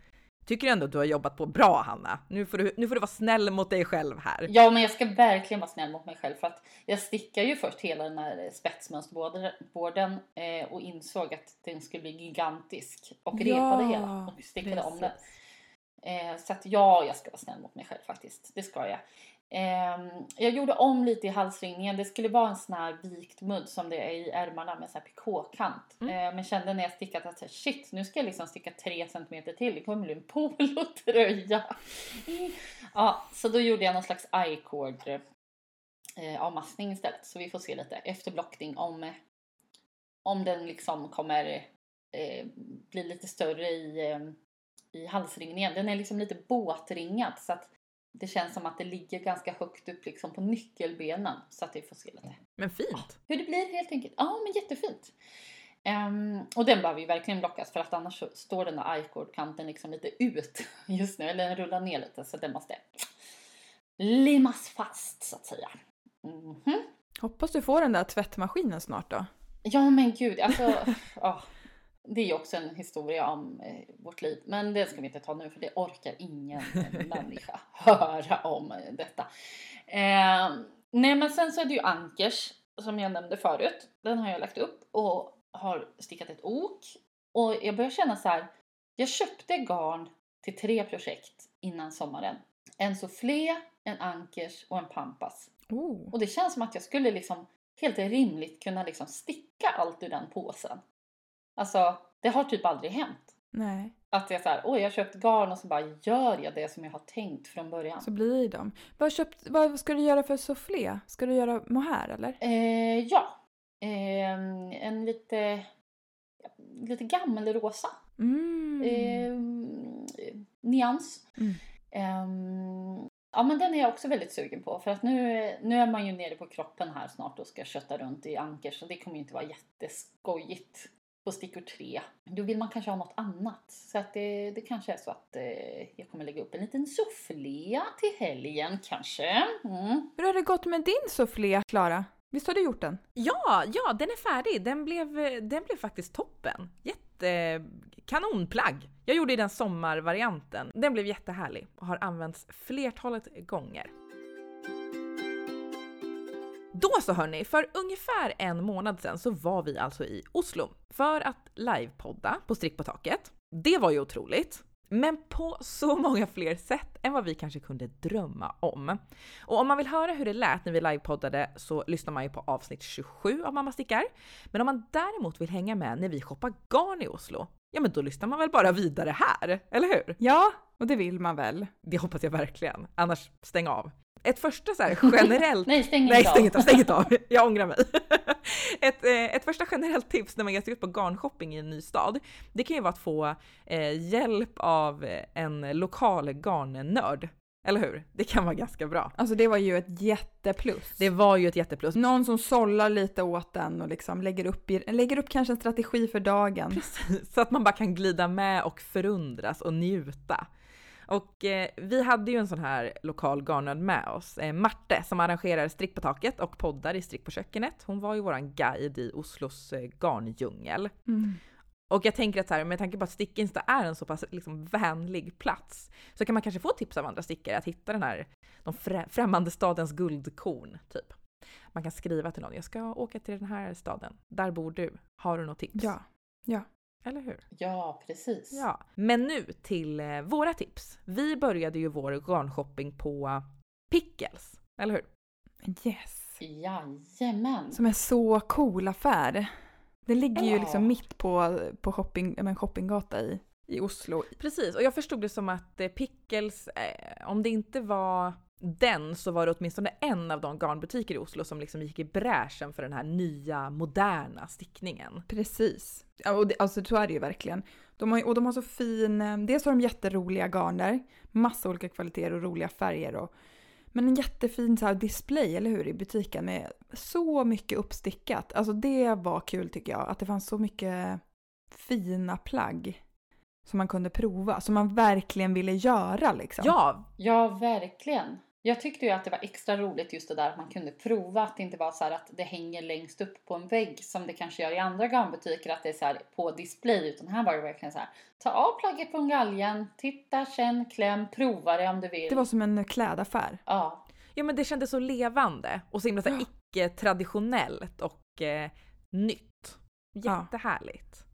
Tycker ändå att du har jobbat på bra Hanna. Nu får, du, nu får du vara snäll mot dig själv här. Ja, men jag ska verkligen vara snäll mot mig själv för att jag stickade ju först hela den här spetsmönsterborden eh, och insåg att den skulle bli gigantisk och ja, repade hela och stickade precis. om den. Eh, så att ja, jag ska vara snäll mot mig själv faktiskt. Det ska jag. Eh, jag gjorde om lite i halsringningen. Det skulle vara en sån här vikt mudd som det är i ärmarna med så här pikåkant. Mm. Eh, men kände när jag stickat att shit, nu ska jag liksom sticka 3 cm till. Det kommer bli en polotröja. (laughs) ja, så då gjorde jag någon slags i-cord eh, avmaskning istället. Så vi får se lite efter blockning om, om den liksom kommer eh, bli lite större i, eh, i halsringningen. Den är liksom lite båtringad så att det känns som att det ligger ganska högt upp liksom på nyckelbenen så att vi får se lite. Men fint! Hur det blir helt enkelt. Ja, men jättefint. Um, och den behöver ju verkligen blockas för att annars så står den där i-cord-kanten liksom lite ut (laughs) just nu. Eller den rullar ner lite så den måste limmas fast så att säga. Mm -hmm. Hoppas du får den där tvättmaskinen snart då. Ja men gud, alltså. (laughs) oh, det är ju också en historia om eh, vårt liv. Men det ska vi inte ta nu för det orkar ingen (laughs) människa höra om detta. Eh, nej men sen så är det ju ankers som jag nämnde förut. Den har jag lagt upp och har stickat ett ok. Och jag börjar känna så här. Jag köpte garn till tre projekt innan sommaren. En soufflé, en ankers och en pampas. Oh. Och det känns som att jag skulle liksom helt rimligt kunna liksom sticka allt ur den påsen. Alltså, det har typ aldrig hänt. Nej. Att jag såhär, oj jag har köpt garn och så bara gör jag det som jag har tänkt från början. Så blir de. Vad, köpt, vad ska du göra för soufflé? Ska du göra mohair eller? Eh, ja. Eh, en lite, lite gammelrosa. Mm. Eh, nyans. Mm. Eh, ja men den är jag också väldigt sugen på för att nu, nu är man ju nere på kroppen här snart och ska kötta runt i anker så det kommer ju inte vara jätteskojigt på stickor tre, då vill man kanske ha något annat. Så att det, det kanske är så att eh, jag kommer lägga upp en liten soufflé till helgen kanske. Mm. Hur har det gått med din soufflé, Klara? Visst har du gjort den? Ja, ja, den är färdig. Den blev, den blev faktiskt toppen. Jätte kanonplagg. Jag gjorde i den sommarvarianten. Den blev jättehärlig och har använts flertalet gånger. Då så hörni, för ungefär en månad sedan så var vi alltså i Oslo för att livepodda på Strick på taket. Det var ju otroligt. Men på så många fler sätt än vad vi kanske kunde drömma om. Och om man vill höra hur det lät när vi livepoddade så lyssnar man ju på avsnitt 27 av Mamma Stickar. Men om man däremot vill hänga med när vi shoppar garn i Oslo, ja men då lyssnar man väl bara vidare här, eller hur? Ja, och det vill man väl? Det hoppas jag verkligen, annars stäng av. Ett första så här generellt... (laughs) Nej, stäng Nej, inte stäng av. inte av, stäng inte av. (laughs) Jag ångrar mig. (laughs) Ett, eh, ett första generellt tips när man ger sig ut på garnshopping i en ny stad, det kan ju vara att få eh, hjälp av en lokal garnnörd. Eller hur? Det kan vara ganska bra. Alltså det var ju ett jätteplus. Det var ju ett jätteplus. Någon som sållar lite åt den och liksom lägger upp, lägger upp kanske en strategi för dagen. Så att man bara kan glida med och förundras och njuta. Och eh, vi hade ju en sån här lokal garnnörd med oss, eh, Marte, som arrangerar Strick på taket och poddar i Strick på kökenet. Hon var ju våran guide i Oslos eh, garndjungel. Mm. Och jag tänker att så här, med tanke på att Stickinsta är en så pass liksom vänlig plats så kan man kanske få tips av andra stickare att hitta den här, de frä, främmande stadens guldkorn, typ. Man kan skriva till någon, jag ska åka till den här staden, där bor du, har du något tips? Ja, ja. Eller hur? Ja, precis. Ja. Men nu till eh, våra tips. Vi började ju vår garnshopping på Pickles, eller hur? Yes. Jajamän. Som är så cool affär. Det ligger ju liksom mitt på, på shopping, men shoppinggata i, i Oslo. Precis, och jag förstod det som att eh, Pickles, eh, om det inte var den så var det åtminstone en av de garnbutiker i Oslo som liksom gick i bräschen för den här nya moderna stickningen. Precis. Ja, och det, alltså så är det ju verkligen. De har, och de har så fin, eh, dels har de jätteroliga garner, massa olika kvaliteter och roliga färger och men en jättefin så här display, eller hur, i butiken med så mycket uppstickat. Alltså det var kul tycker jag, att det fanns så mycket fina plagg som man kunde prova, som man verkligen ville göra liksom. Ja, Ja, verkligen. Jag tyckte ju att det var extra roligt just det där att man kunde prova att det inte var så här att det hänger längst upp på en vägg som det kanske gör i andra garnbutiker att det är så här på display utan här var det verkligen så här ta av plagget från galgen, titta, känn, kläm, prova det om du vill. Det var som en klädaffär. Ja, ja men det kändes så levande och så himla så här Ja. icke-traditionellt och eh, nytt. Ja. Jättehärligt.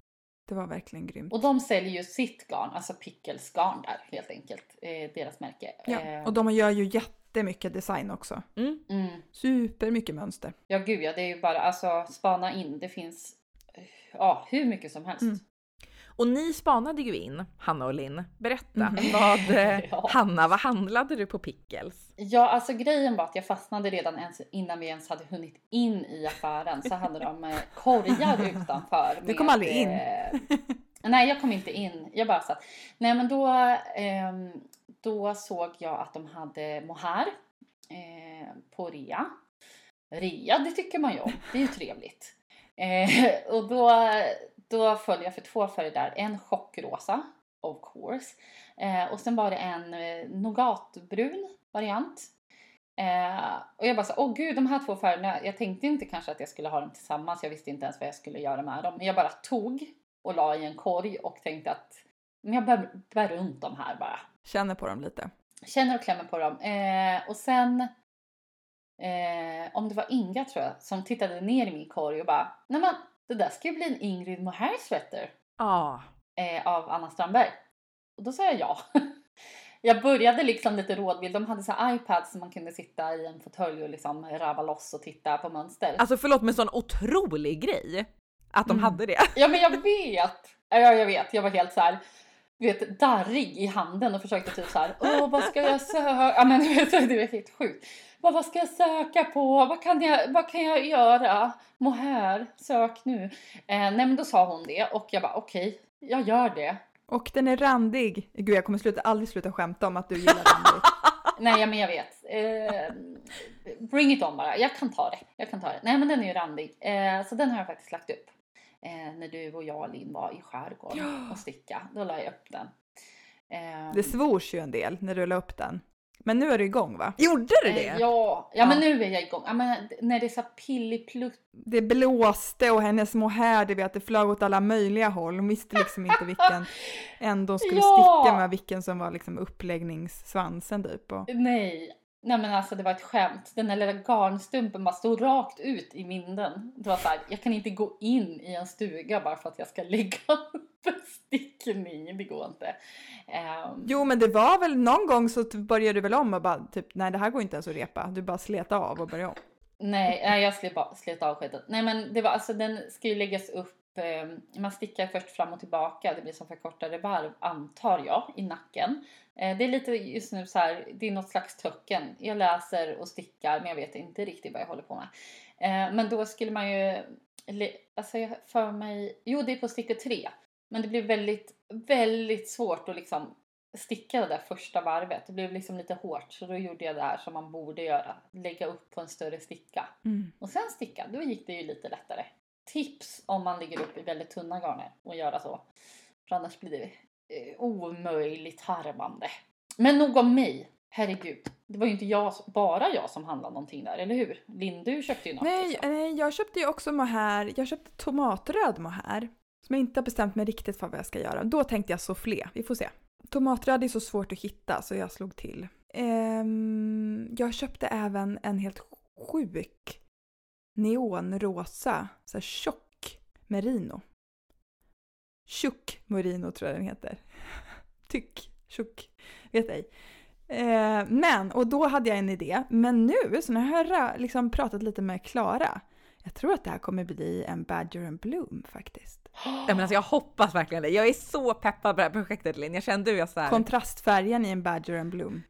Det var verkligen grymt. och de säljer ju sitt garn, alltså Pickles garn där helt enkelt, eh, deras märke. Ja, Eh, och de gör ju jättemycket design också. Mm. mm. Super mycket mönster. Ja, gud ja, det är ju bara alltså spana in, det finns eh, ja, hur mycket som helst. Mm. Och ni spanade ju in, Hanna och Linn. Berätta, Mhm. vad, (laughs) eh, Ja. Hanna, vad handlade du på Pickles? Ja, alltså grejen var att jag fastnade redan ens innan vi ens hade hunnit in i affären så hade de eh, korgar utanför. Du kom med, aldrig in. eh, nej, jag kom inte in. Jag bara satt. Nej, men då, ehm, då såg jag att de hade mohair eh, på rea. Rea, det tycker man ju om. Det är ju trevligt. (laughs) Eh, och då, då föll jag för två färger där. En chockrosa, of course. Eh, och sen var det en eh, nougatbrun variant. Eh, och jag bara så, åh gud, de här två färgerna. Jag tänkte inte kanske att jag skulle ha dem tillsammans. Jag visste inte ens vad jag skulle göra med dem. Men jag bara tog och la i en korg och tänkte att men jag bär, bär runt dem här bara. Känner på dem lite. Känner och klämmer på dem. Eh, och sen, eh, om det var Inga tror jag, som tittade ner i min korg och bara, nej men det där ska ju bli en Ingrid Mohair sweater Ja, eh, av Anna Strandberg. Och då sa jag ja. (laughs) Jag började liksom lite rådvill. De hade så här iPads som man kunde sitta i en fåtölj och liksom rava loss och titta på mönster. alltså förlåt men sån otrolig grej att de Mm. hade det. Ja men jag vet! Ja jag vet, jag var helt så här vet, darrig i handen och försökte typ så här, åh vad ska jag söka? Ja men (laughs) du vet, det var helt sjukt. Vad, vad ska jag söka på? Vad kan jag, vad kan jag göra? Mohair, sök nu. Eh, nej men då sa hon det och jag bara okej, jag gör det. Och den är randig. Gud, jag kommer sluta, aldrig sluta skämta om att du gillar randig. (laughs) Nej, men jag vet. Eh, bring it on bara. Jag kan ta det. Jag kan ta det. Nej, men den är ju randig. Eh, så den har jag faktiskt lagt upp. Eh, när du och jag Linn var i skärgården och sticka. Då la jag upp den. Eh, Det svors ju en del när du la upp den. Men nu är du igång va? Gjorde du det? eh, ja, ja, men nu är jag igång. Ja, men när det är så pilliplutt. Det blåste och hennes här, du vet, det flög åt alla möjliga håll. Hon visste liksom inte vilken (laughs) ändå skulle Ja! sticka med, vilken som var liksom uppläggningssvansen typ. Och, Nej. Nej men alltså det var ett skämt. Den där lilla garnstumpen bara stod rakt ut i vinden. Det var så här, jag kan inte gå in i en stuga bara för att jag ska lägga (laughs) upp en stickning. Det går inte. Ehm, Jo men det var väl någon gång så började du väl om och bara typ nej det här går inte ens att repa. Du bara slet av och började om. Nej, nej jag slet, ba- slet av skiten. Nej men det var alltså den ska ju läggas upp. Eh, man stickar först fram och tillbaka. Det blir som förkortade varv antar jag i nacken. Eh, det är lite just nu så här. Det är något slags töcken. Jag läser och stickar men jag vet inte riktigt vad jag håller på med. Eh, men då skulle man ju. Alltså jag för mig. Jo det är på stickor tre. Men det blir väldigt, väldigt svårt att liksom sticka det där första varvet. Det blev liksom lite hårt så då gjorde jag det här som man borde göra. Lägga upp på en större sticka. Mm. Och sen sticka, då gick det ju lite lättare. Tips om man ligger upp i väldigt tunna garner och göra så. För annars blir det eh, omöjligt harmande. Men nog om mig. Herregud. Det var ju inte jag, bara jag som handlade någonting där, eller hur? Linn, du köpte ju något. Nej, också. nej, jag köpte ju också mohair. Jag köpte tomatröd mohair. Som jag inte har bestämt mig riktigt för vad jag ska göra. Då tänkte jag soufflé. Vi får se. Tomatröd är så svårt att hitta så jag slog till. Ehm, jag köpte även en helt sjuk neonrosa, så här tjock merino. Tjock merino tror jag den heter. Tyck, tjock, vet ej. Eh, men, och då hade jag en idé. Men nu, så när jag har liksom pratat lite med Klara, jag tror att det här kommer bli en Badger and Bloom faktiskt. Ja, men alltså, jag hoppas verkligen det. Jag är så peppad på det här projektet Linn. Jag kände hur jag såhär, Kontrastfärgen i en Badger and Bloom.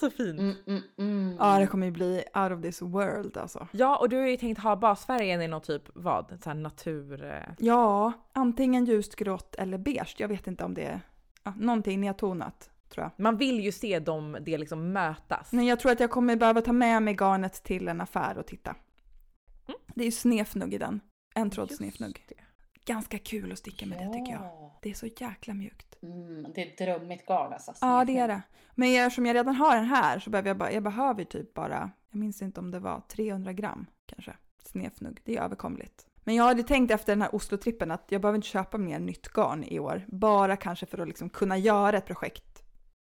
Så fint. Mm, mm, mm. Ja, det kommer ju bli out of this world alltså. Ja, och du har ju tänkt ha basfärgen i någon typ, vad? Så här natur... eh, Ja, antingen ljust grått eller beige. Jag vet inte om det är ja, någonting nedtonat, tror jag. Man vill ju se dem, det liksom mötas. Men jag tror att jag kommer behöva ta med mig garnet till en affär och titta. Mm. Det är ju snefnugg i den. En tråd snefnugg. Ganska kul att sticka med det tycker jag. Det är så jäkla mjukt. Mm, det är ett drömmigt garn alltså. Ja, det är det. Men eftersom jag redan har den här så behöver jag bara, jag behöver typ bara, jag minns inte om det var 300 gram kanske, snefnugg. Det är överkomligt. Men jag hade tänkt efter den här Oslo-trippen att jag behöver inte köpa mer nytt garn i år. Bara kanske för att liksom kunna göra ett projekt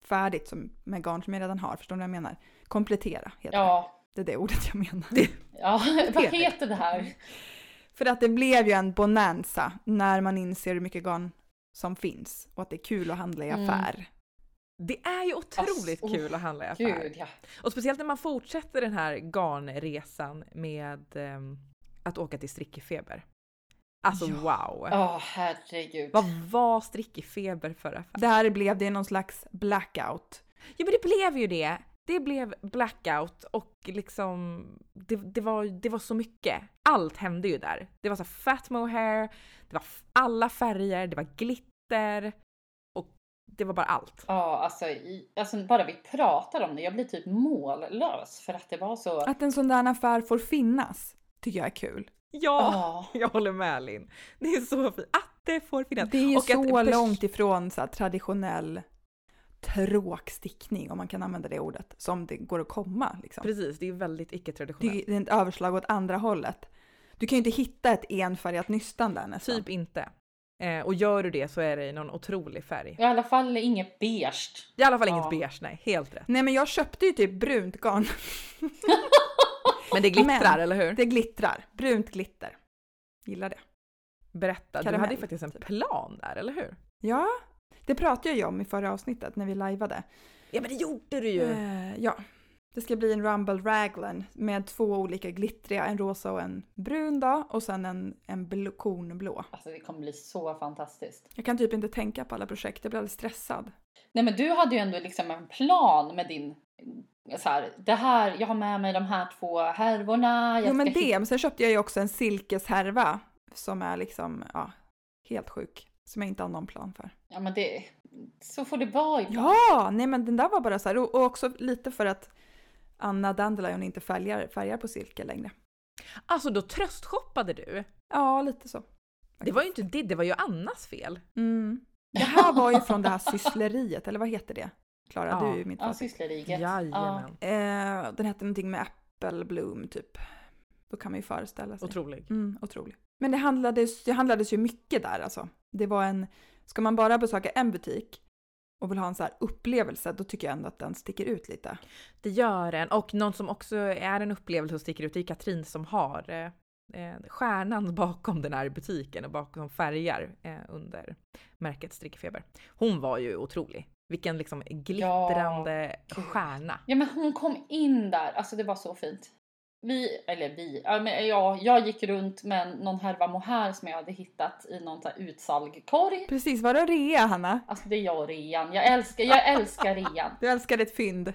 färdigt som, med garn som jag redan har. Förstår ni vad jag menar? Komplettera heter det. Ja, Det är det ordet jag menar. ja. (laughs) vad heter det här? För att det blev ju en bonanza när man inser hur mycket garn som finns och att det är kul att handla i Mm. affär. Det är ju otroligt Alltså, kul att handla i affär. Gud ja. Och speciellt när man fortsätter den här garnresan med ehm, att åka till Strickefeber. Alltså Ja. wow! Åh herregud. Vad var Strickefeber för affär? Där blev det någon slags blackout. Ja men det blev ju det. Det blev blackout och liksom det, det, var, det var så mycket. Allt hände ju där. Det var så här fat mohair, det var alla färger, det var glitter och det var bara allt. Ja, alltså, i, alltså bara vi pratar om det, jag blir typ mållös för att det var så... Att en sån där affär får finnas tycker jag är kul. Ja, Ja. (laughs) jag håller med Linn. Det är så fint att det får finnas. Det är ju Och att så pers- långt ifrån så här, traditionell tråkstickning, om man kan använda det ordet, som det går att komma. Liksom. Precis, det är väldigt Det icke-traditionellt. är ett överslag åt andra hållet. Du kan ju inte hitta ett enfärgat nystan där nästan. Typ inte. Eh, och gör du det så är det i någon otrolig färg. I alla fall inget beige. I alla fall Ja. inget beige, nej. Helt rätt. Nej men jag köpte ju typ brunt garn. (laughs) Men det glittrar, Men- eller hur? Det glittrar. Brunt glitter. Gillar det. Berätta, du karamell, hade ju faktiskt en typ. plan där, eller hur? Ja, det pratade jag ju om i förra avsnittet när vi lajvade. Ja men det gjorde du ju! Eh, ja. Det ska bli en Rumble Raglan med två olika glittriga, en rosa och en brun då, och sen en, en blå, kornblå. Alltså det kommer bli så fantastiskt. Jag kan typ inte tänka på alla projekt, jag blir alldeles stressad. Nej men du hade ju ändå liksom en plan med din... Så här, det här, jag har med mig de här två härvorna. Jag Jo men det, men sen köpte jag ju också en silkeshärva som är liksom, ja, helt sjuk. Som jag inte har någon plan för. Ja men det... Så får det vara ibland. Ja, nej men den där var bara så här, och och också lite för att Anna Dandelion inte färgar, färgar på silke längre. Alltså då tröstshoppade du? Ja, lite så. Det var ju inte det, det var ju Annas fel. Mm. Det här var ju från det här syssleriet, eller vad heter det? Klara, Ja. du är ju mitt Ja. Ja. Jajamän. Eh, den hette någonting med Apple Bloom typ. Då kan man ju föreställa sig. Otrolig. Mm, otrolig. Men det handlades, det handlades ju mycket där alltså. Det var en, ska man bara besöka en butik och vill ha en så här upplevelse, då tycker jag ändå att den sticker ut lite. Det gör den. Och någon som också är en upplevelse och sticker ut det är Katrin som har eh, eh, stjärnan bakom den här butiken och bakom färger eh, under märket Strickfeber. Hon var ju otrolig. Vilken liksom glittrande gud. stjärna. ja, men hon kom in där. Alltså det var så fint. Vi, eller vi, ja, men ja, jag gick runt med någon härva mohair som jag hade hittat i någon så här utsalgkorg. Precis, var det rea Hanna? Alltså det är jag och rean. Jag älskar, jag älskar rean. (laughs) Du älskar ett fynd.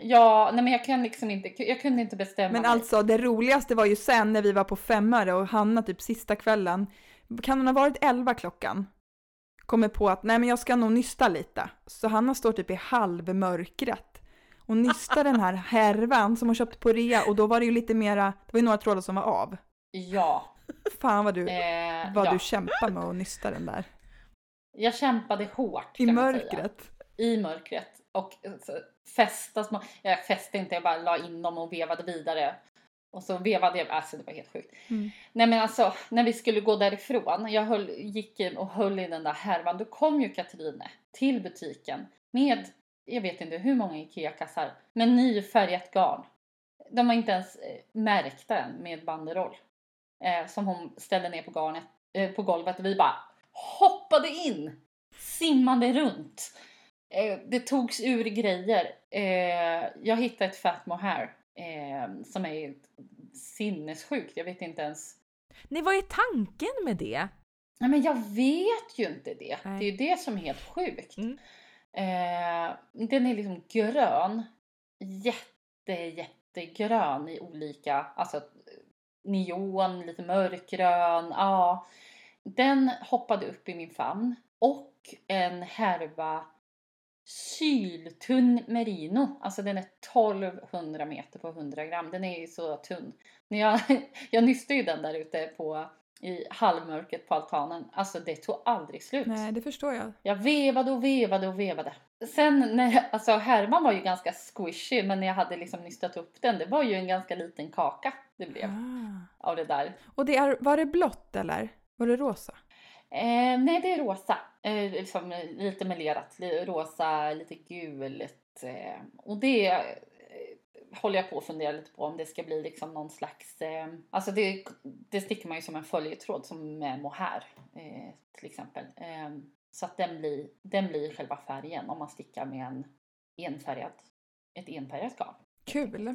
Ja, nej men jag kan liksom inte, jag kunde inte bestämma Men mig. alltså det roligaste var ju sen när vi var på femmare och Hanna typ sista kvällen, kan hon ha varit elva klockan? Kommer på att nej men jag ska nog nysta lite. Så Hanna står typ i halvmörkret och nystar den här härvan som hon köpt på rea och då var det ju lite mera, det var ju några trådar som var av. Ja. Fan vad du, Eh, vad ja. du kämpar med att nysta den där. Jag kämpade hårt. I man säga. mörkret. I mörkret. Och så fästa små, jag fäste inte, jag bara la in dem och vevade vidare. Och så vevade jag, alltså det var helt sjukt. Mm. Nej men alltså, när vi skulle gå därifrån, jag höll, gick in och höll i den där härvan, då kom ju Katrine till butiken med, jag vet inte hur många IKEA-kassar, med nyfärgat garn. De var inte ens eh, märkta än med banderoll. Eh, som hon ställde ner på, garnet, eh, på golvet och vi bara hoppade in, simmade runt. Eh, det togs ur grejer. Eh, jag hittade ett fat mohair eh, som är sinnessjukt. Jag vet inte ens. Nej, vad är tanken med det? Nej, men jag vet ju inte det. Nej. Det är ju det som är helt sjukt. Mm. Eh, den är liksom grön. Jätte, jättegrön i olika, alltså neon, lite mörkgrön. Ja, den hoppade upp i min famn. Och en härva syltunn merino. Alltså den är 1200 meter på 100 gram. Den är ju så tunn. Jag, (laughs) jag nystade ju den där ute på i halvmörkret på altanen. Alltså det tog aldrig slut. Nej, det förstår jag. Jag vevade och vevade och vevade. Sen när, alltså härvan var ju ganska squishy men när jag hade liksom nystat upp den, det var ju en ganska liten kaka det blev Ah. av det där. Och det är, var det blått eller? Var det rosa? Eh, nej, det är rosa. Eh, liksom lite melerat. Rosa, lite gult. Eh, och det håller jag på att fundera lite på om det ska bli liksom någon slags... Eh, alltså det, det sticker man ju som en följetråd som med mohair eh, till exempel. Eh, så att den blir, den blir själva färgen om man stickar med en enfärgad, ett enfärgat garn. Kul!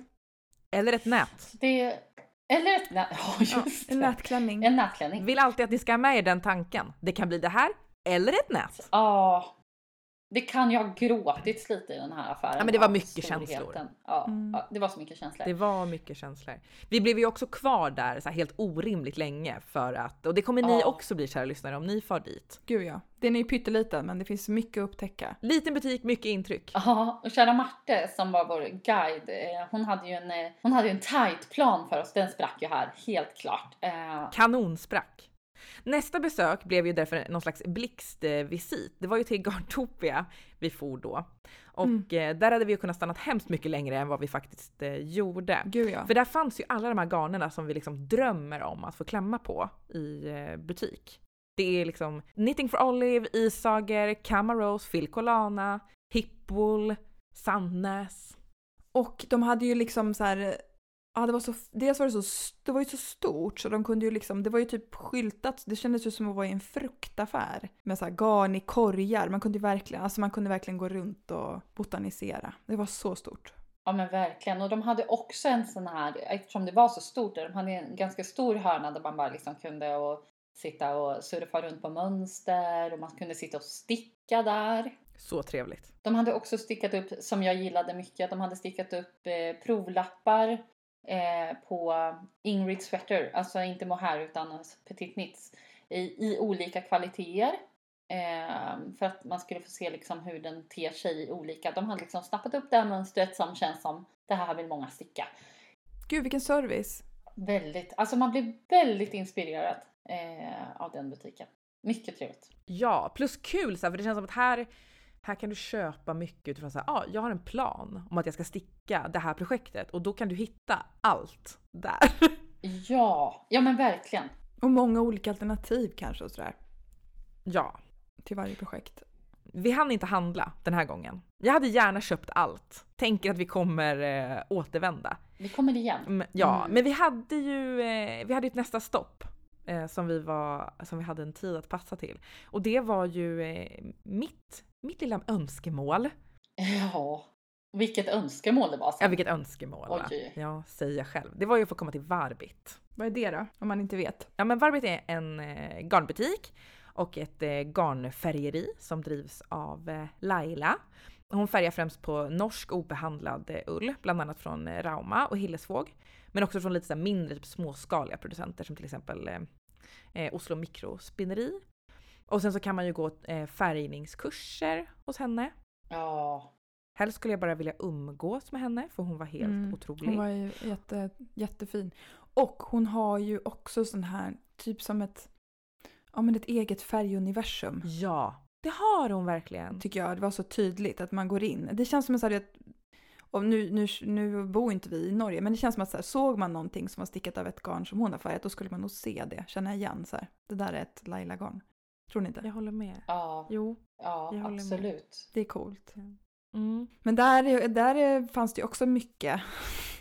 Eller ett nät. Det, eller ett nät... (laughs) Ja, Ja, just en det. nätklänning. En nätklänning. Vill alltid att ni ska ha med er den tanken. Det kan bli det här, eller ett nät. Ja, det kan ju ha gråtits lite i den här affären. Ja, men det var mycket känslor. Ja, Mm. ja, det var så mycket känslor. Det var mycket känslor. Vi blev ju också kvar där så här helt orimligt länge för att, och det kommer ni Ja. också bli kära lyssnare om ni far dit. Gud ja. Den är ju pytteliten men det finns mycket att upptäcka. Liten butik, mycket intryck. Ja, och kära Marte som var vår guide, eh, hon hade ju en, eh, hon hade ju en tight plan för oss. Den sprack ju här, helt klart. Eh, Kanonsprack. Nästa besök blev ju därför någon slags blixtvisit. Det var ju till Garntopia vi for då. Och Mm. eh, där hade vi ju kunnat stanna hemskt mycket längre än vad vi faktiskt eh, gjorde. Ja. För där fanns ju alla de här garnerna som vi liksom drömmer om att få klämma på i eh, butik. Det är liksom Knitting for Olive, Isager, Camarose, Filcolana, Hipwool, Sandnäs. Och de hade ju liksom så här, ja det var så, dels var det så, det var ju så stort så de kunde ju liksom, det var ju typ skyltat, det kändes ju som att vara i en fruktaffär. Med så här garn i korgar, man kunde ju verkligen, alltså man kunde verkligen gå runt och botanisera. Det var så stort. ja men verkligen. Och de hade också en sån här, eftersom det var så stort, de hade en ganska stor hörna där man bara liksom kunde och sitta och surfa runt på mönster och man kunde sitta och sticka där. Så trevligt. De hade också stickat upp, som jag gillade mycket, de hade stickat upp eh, provlappar eh, på Ingrid Sweater, alltså inte mohair utan petit knits, i, i olika kvaliteter. Eh, för att man skulle få se liksom hur den ter sig i olika. De hade liksom snappat upp det här mönstret som känns som det här vill många sticka. Gud vilken service! Väldigt, alltså man blir väldigt inspirerad. eh, av den butiken. Mycket trevligt. Ja, plus kul så här, för det känns som att här, här kan du köpa mycket utifrån så här, ah, jag har en plan om att jag ska sticka det här projektet och då kan du hitta allt där. Ja, ja men verkligen. Och många olika alternativ kanske och sådär Ja, till varje projekt. vi hann inte handla den här gången. Jag hade gärna köpt allt. Tänker att vi kommer eh, återvända. Vi kommer igen. Mm, ja, Mm. men vi hade ju eh, vi hade ett nästa stopp eh, som, vi var, som vi hade en tid att passa till. Och det var ju eh, mitt, mitt lilla önskemål. Ja, vilket önskemål det var. Ja, Sen. vilket önskemål? Oj. Ja, säger jag själv. Det var ju att få komma till Varbit. Vad är det då? Om man inte vet. Ja, men Varbit är en eh, garnbutik och ett eh, garnfärgeri som drivs av eh, Laila. Hon färgar främst på norsk obehandlad eh, ull, bland annat från eh, Rauma och Hillesvåg. Men också från lite så mindre typ småskaliga producenter som till exempel eh, eh, Oslo Mikrospinneri. Och sen så kan man ju gå eh, färgningskurser hos henne. Ja, Helst skulle jag bara vilja umgås med henne för hon var helt Mm, otrolig. Hon var ju jätte, jättefin. Och hon har ju också sån här, typ som ett, ja men ett eget färguniversum. Ja, det har hon verkligen. Tycker jag. Det var så tydligt att man går in. Det känns som en sån här, och nu, nu, nu bor inte vi i Norge, men det känns som att så här, såg man någonting som var stickat av ett garn som hon har färgat, då skulle man nog se det, känna igen så här. Det där är ett Laila-garn. Tror ni inte? Jag håller med. ja, Jo. ja håller med. absolut. Det är coolt. Mm. Men där, där fanns det ju också mycket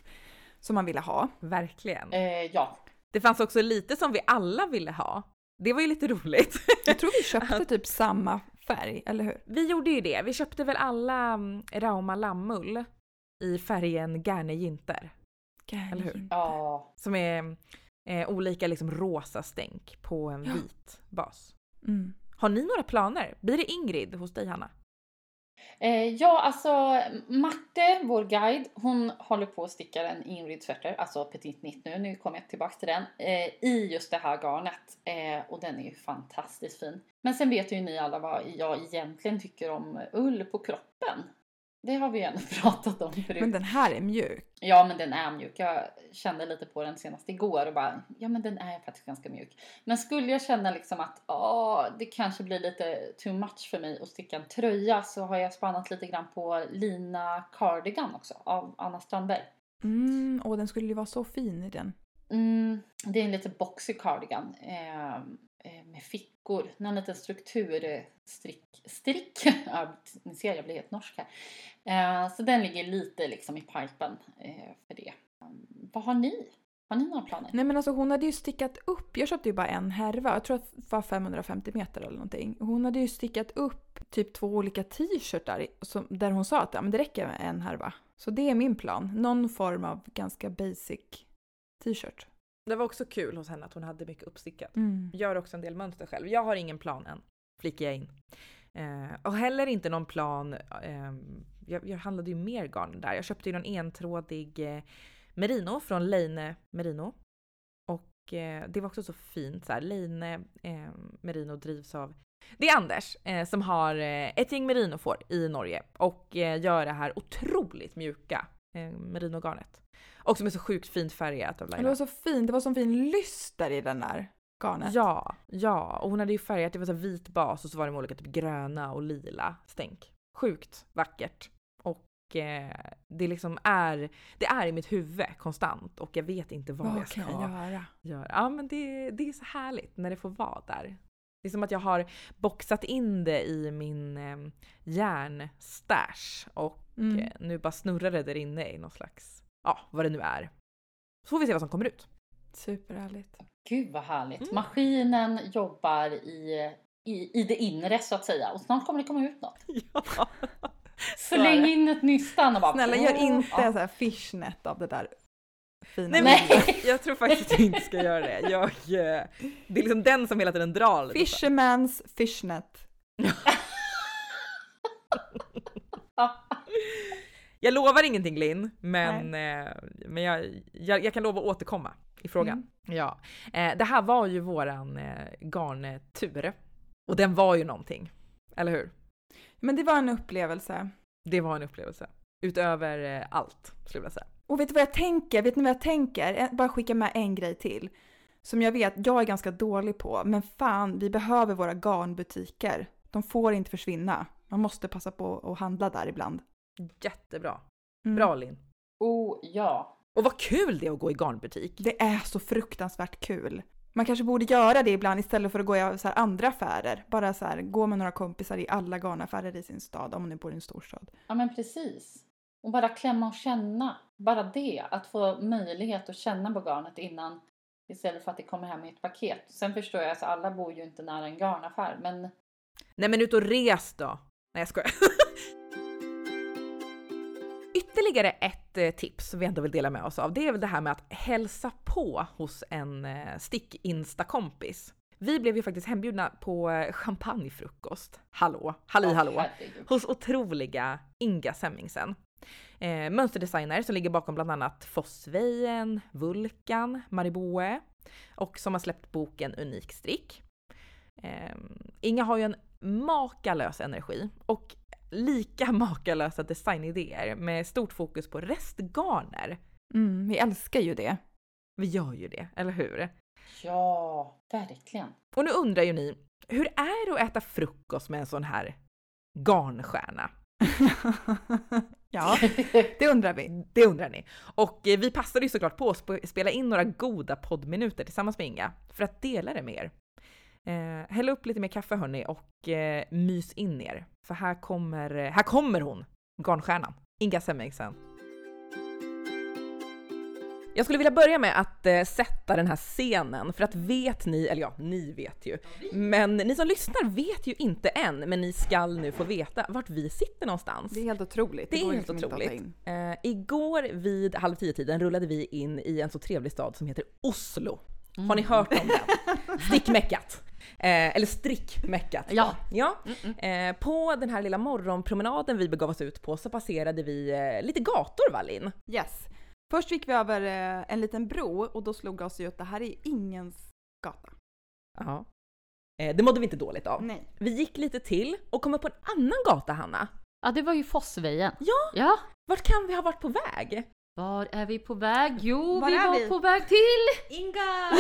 (laughs) som man ville ha. Verkligen. Eh, ja, Det fanns också lite som vi alla ville ha. Det var ju lite roligt. Jag tror vi köpte (laughs) typ samma färg, eller hur? Vi gjorde ju det. Vi köpte väl alla mm, Rauma lammull i färgen Gerne Jinter. Eller hur? ja. Som är eh, olika liksom rosa stänk på en Ja. vit bas. Mm. Har ni några planer? Blir det Ingrid hos dig Hanna? Eh, ja, alltså Marte, vår guide, hon håller på att sticka en Ingrid Sweater, alltså Petit nitt nu, nu kommer jag tillbaka till den, eh, i just det här garnet. Eh, och den är ju fantastiskt fin. Men sen vet ju ni alla vad jag egentligen tycker om ull på kroppen. Det har vi ju ändå (laughs) pratat om förut. Men den här är mjuk. Ja, men den är mjuk. Jag kände lite på den senast igår och bara, ja men den är faktiskt ganska mjuk. Men skulle jag känna liksom att, åh, det kanske blir lite too much för mig att sticka en tröja så har jag spannat lite grann på Lina Cardigan också av Anna Strandberg. Mm, och den skulle ju vara så fin i den. Mm, det är en lite boxy cardigan eh, eh, Eh, med fickor. någon liten strukturstrick. Eh, strick! (laughs) ja, ni ser, jag blir helt norsk här. Eh, så den ligger lite liksom i pipen för det. Vad har ni? Har ni några planer? Nej men alltså hon hade ju stickat upp, jag köpte ju bara en härva, jag tror att det var 550 meter eller någonting. Hon hade ju stickat upp typ två olika t-shirtar där hon sa att ja, men det räcker med en härva. Så det är min plan, någon form av ganska basic t-shirt. Det var också kul hos henne att hon hade mycket uppstickat. Mm. Gör också en del mönster själv. Jag har ingen plan än, flikar jag in. Eh, och heller inte någon plan. ehm, jag, jag handlade ju mer garn där. Jag köpte ju någon entrådig eh, merino från Leine Merino. Och eh, det var också så fint så här. Leine eh, Merino drivs av det är Anders eh, som har eh, ett gäng merinofår i Norge och eh, gör det här otroligt mjuka eh, merinogarnet. Och som är så sjukt fint färgat av Det Laila. var så fint, det var så fin lyster i den där garnet. Ja, ja. Och hon hade ju färgat, det var så vit bas och så var det med olika typ gröna och lila stänk. Sjukt vackert. Och eh, det liksom är, det är i mitt huvud konstant och jag vet inte vad, Vad jag ska kan jag göra? göra. Ja men det, det är så härligt när det får vara där. Det är som att jag har boxat in det i min eh, järnstash och Mm. eh, nu bara snurrar det där inne i någon slags, ja vad det nu är. Så får vi se vad som kommer ut. Superhärligt. Gud vad härligt. Mm. Maskinen jobbar i, i, i det inre så att säga och snart kommer det komma ut något. (laughs) Ja. Släng in ett nystan och bara... Snälla gör inte ja. så här fishnet av det där fina. Nej, men jag tror faktiskt att jag inte ska göra det. Jag, eh, det är liksom den som hela tiden drar lite. så. Fisherman's fishnet. (laughs) (laughs) Jag lovar ingenting Linn, men, eh, men jag, jag, jag kan lova att återkomma i frågan. Mm. Ja. Eh, det här var ju våran eh, garntur. Och den var ju någonting. Eller hur? Men det var en upplevelse. Det var en upplevelse. Utöver eh, allt, skulle jag säga. Och vet du vad jag tänker? Vet ni vad jag tänker? Eh, Bara skicka med en grej till. som jag vet jag är ganska dålig på. Men fan, vi behöver våra garnbutiker. De får inte försvinna. Man måste passa på att handla där ibland. Jättebra. Mm. Bra Linn. Oh ja. Och vad kul det är att gå i garnbutik. Det är så fruktansvärt kul. Man kanske borde göra det ibland istället för att gå i så här andra affärer. Bara så här, gå med några kompisar i alla garnaffärer i sin stad, om man nu bor i en storstad. Ja men precis. Och bara klämma och känna. Bara det. Att få möjlighet att känna på garnet innan. Istället för att det kommer hem i ett paket. Sen förstår jag, alltså alla bor ju inte nära en garnaffär. Men Nej men ut och res då! Nej jag skojar. (laughs) Ytterligare ett eh, tips som vi ändå vill dela med oss av, det är väl det här med att hälsa på hos en eh, stick-insta-kompis. Vi blev ju faktiskt hembjudna på eh, champagnefrukost. Hallå, halli hallå! herregud. Hos otroliga Inga Semmingsen. Eh, mönsterdesigner som ligger bakom bland annat Fossvejen, Vulkan, Mariboe och som har släppt boken Unik strick. Eh, Inga har ju en makalös energi och lika (laughs) makalösa designidéer med stort fokus på restgarner. Mm, vi älskar ju det. Vi gör ju det, eller hur? Ja, verkligen. Och nu undrar ju ni, hur är det att äta frukost med en sån här garnstjärna? (laughs) ja, det undrar vi. Det undrar ni. Och eh, vi passade ju såklart på att sp- spela in några goda poddminuter tillsammans med Inga för att dela det med er. Eh, häll upp lite mer kaffe hörni och eh, mys in er. För här kommer, eh, här kommer hon, garnstjärnan, Inga Semmingsen. Jag skulle vilja börja med att eh, sätta den här scenen, för att vet ni, eller ja, ni vet ju, men ni som lyssnar vet ju inte än, men ni skall nu få veta vart vi sitter någonstans. Det är helt otroligt. Det är går helt otroligt. Eh, igår vid halv tio-tiden rullade vi in i en så trevlig stad som heter Oslo. Har ni hört om den? (laughs) Stickmeckat. Eh, eller strickmeckat. Ja. ja. Eh, på den här lilla morgonpromenaden vi begav oss ut på så passerade vi eh, lite gator va Linn? Yes. Först gick vi över eh, en liten bro och då slog oss ju att det här är ingens gata. Ja. Eh, det mådde vi inte dåligt av. Nej. Vi gick lite till och kom upp på en annan gata Hanna. Ja, det var ju Fossvejen. Ja. Ja. Vart kan vi ha varit på väg? Var är vi på väg? Jo, Var vi är var vi? på väg till... Inga!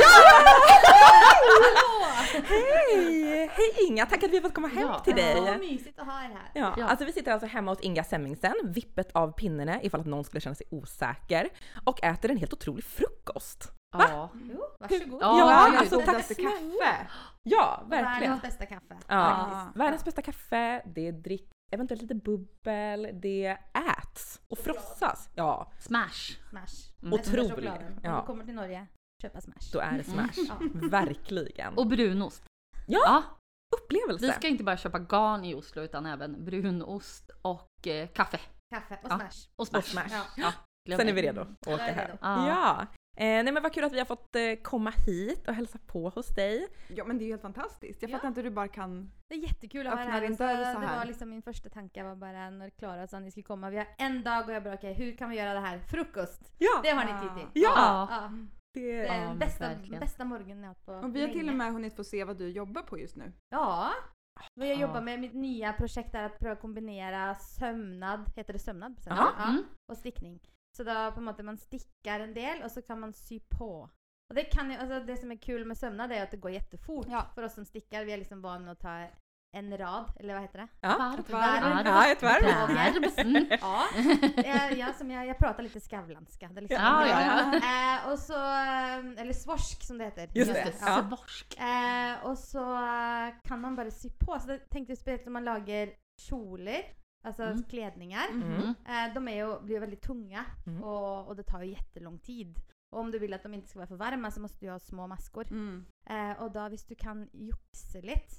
Hej! Hej Inga, tack att vi har fått komma hem Ja. till dig. Vad mysigt att ha er här. Ja, Ja. alltså vi sitter alltså hemma hos Inga Semmingsen, vippet av pinnene ifall att någon skulle känna sig osäker och äter en helt otrolig frukost. Ja. Jo, varsågod. Ja, Ja, gud. alltså tack snälla. kaffe. Ja, verkligen. Världens bästa kaffe. Ja, Ja. världens bästa kaffe, det dricks eventuellt lite bubbel, det äts och frossas. Ja, Smash. Smash. Mm. Otrolig. Om Ja. du kommer till Norge, köpa Smash. då är det smash. Ja. Verkligen. Och brunost. Ja, Ja, upplevelse. vi ska inte bara köpa garn i Oslo utan även brunost och eh, kaffe. Kaffe och Ja. Smash. Och smash. Och smash. Ja. Ja, Sen är vi redo att åka hem. Ja. Eh, nej men vad kul att vi har fått eh, komma hit och hälsa på hos dig. Ja men det är ju helt fantastiskt. Jag Ja. fattar inte hur du bara kan... Det är jättekul att ha er Öppnar här. din Alltså, dörr så det här. var liksom min första tanke var bara när Klara sa att ni skulle komma. Vi har en dag och jag bara okej, hur kan vi göra det här? Frukost! Ja! Det har ni tid till. Ja! Ja. Det, Det är men bästa, verkligen. bästa morgonen jag har på Och vi har till länge. och med hunnit få se vad du jobbar på just nu. Ja. Men jag Ja. jobbar med mitt nya projekt är att pröva kombinera sömnad, heter det sömnad? på Ja. Mm. Och stickning. Så då på en måte man stickar en del och så kan man sy på. Och det, kan ju, alltså det som är kul med sömnad är att det går jättefort. Ja. För oss som stickar, vi är liksom vana att ta en rad, eller vad heter det? ja. Varv. Ett varv. Ja, ett varv. Varv. Mm. (laughs) Ja, jag, jag, som jag, jag pratar lite skavlanska. Det liksom Ja, ja, Eh, och så, eh, eller svorsk som det heter. Just det. Det. Ja. Svorsk. Eh, och så kan man bara sy på. Så jag tänkte speciellt om man lagar kjolar, alltså Mm. klädningar. Mm. Eh, de är ju, blir ju väldigt tunga Mm. och, och det tar ju jättelång tid. Och om du vill att de inte ska vara för varma så måste du ha små maskor. Mm. Eh, och då hvis du kan juxa lite,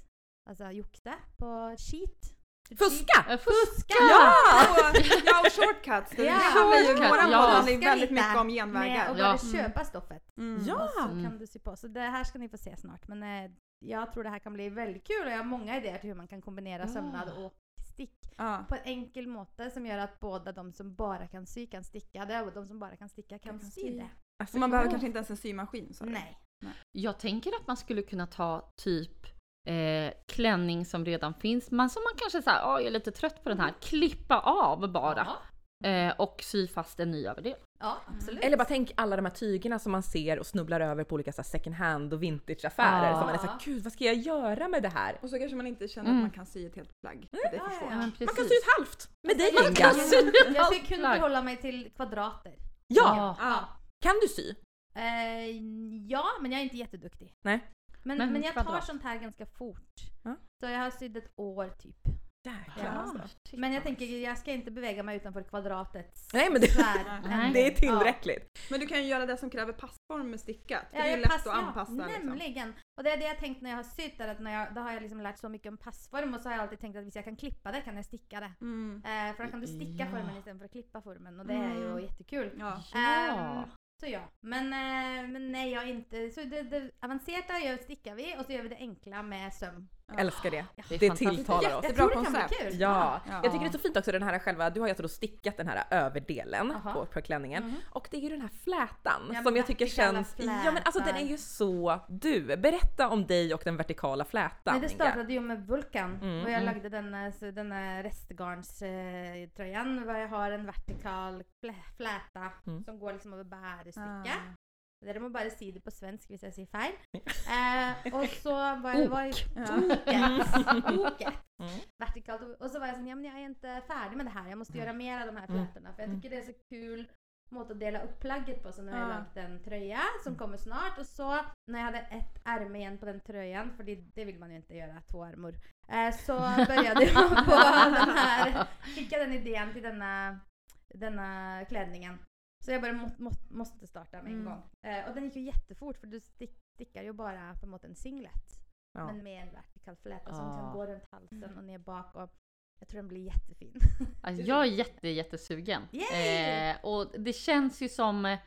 alltså juxa på skit. Fuska! Eh, Fuska! Ja! Och, ja, och shortcuts. Det Ja, handlar ju, våran ja. handlar ju väldigt lite mycket om genvägar. att Ja. bara Mm. köpa stoffet. Mm. Ja. Och så Mm. kan du sy på. Så det här ska ni få se snart. Men eh, jag tror det här kan bli väldigt kul och jag har många idéer till hur man kan kombinera Ja. sömnad och stick Ja. på en enkel måte som gör att båda de som bara kan sy kan sticka det och de som bara kan sticka kan, Kan sy det. Alltså, Och man behöver kanske inte ens en symaskin. du? Nej. Jag tänker att man skulle kunna ta typ eh, klänning som redan finns, men som man kanske säger, jag är lite trött på den här, klippa av bara Ja. eh, och sy fast en ny överdel. Ja, absolut. Eller bara tänk alla de här tygerna som man ser och snubblar över på olika så här second hand och vintageaffärer. Ja. Som man är såhär, gud vad ska jag göra med det här? Och så kanske man inte känner Mm. att man kan sy ett helt plagg. Det Ja, förstår ja. men Man kan sy ett halvt! Med dig sy- Jag skulle kunna förhålla mig till kvadrater. Ja! Ja. Kan du sy? Eh, ja, men jag är inte jätteduktig. Nej. Men, Men men, jag tar kvadrat. sånt här ganska fort. Ja. Så jag har sytt ett år typ. Jäklar. Ja. Men jag tänker, jag ska inte bevega mig utanför kvadratets Nej, men det-. (laughs) Det är tillräckligt. Men du kan ju göra det som kräver passform med stickat. Ja, det är jag ju lätt pass- att anpassa. Ja, liksom. nämligen. Och det är det jag tänkt när jag har sytt, är att när jag, då har jag liksom lärt så mycket om passform och så har jag alltid tänkt att hvis jag kan klippa det kan jag sticka det. Mm. Eh, för då kan du sticka Ja. formen istället för att klippa formen och det är ju Mm. jättekul. Ja. Ja. Ehm, så ja, men, eh, men nej jag inte, så det, det avancerade gör, stickar vi och så gör vi det enkla med söm. Älskar det. Det är Det fantastiskt. tilltalar oss. Jättebra tror det kan bli koncept. kul. Ja, Ja. jag tycker det är så fint också den här själva, du har ju alltså då stickat den här överdelen Aha. på, på klänningen. Mhm. Och det är ju den här flätan Ja, som jag tycker känns, ja men alltså den är flätar. ju så du. Berätta om dig och den vertikala flätan. Nej, det startade ju med Vulkan Mm, och jag mm. lagde den, eh, så den här restgarnströjan eh, tröjan, var jag har en vertikal flä- fläta Mm. som går liksom över bärestycke. Ah. Det må bare si det på svensk hvis jeg sier feil. Eh, og så var jeg, var jeg Ja. Mm. Vertikalt. Och så var jag sån, ja men jag är inte färdig med det här. Jag måste göra mer av de här Mm. flätorna. För jag tycker det är så kul måte att dela upp plagget på. Så nu har jag Ja. lagt en tröja som kommer snart. Och så när jag hade ett ärme igen på den tröjan, för det, vill man ju inte göra, två ärmor. Eh, så började jag på den här, jag den idén till denna, denna klänningen. Så jag bara må, må, måste starta med en Mm. gång. Eh, och den gick ju jättefort för du stick, stickar ju bara på en singlet. Ja. Men med en vertikal fläta som Ah. liksom går runt halsen och ner bak. Och jag tror den blir jättefin. (laughs) Alltså, jag är jätte, jättesugen. Eh, och det känns ju som eh,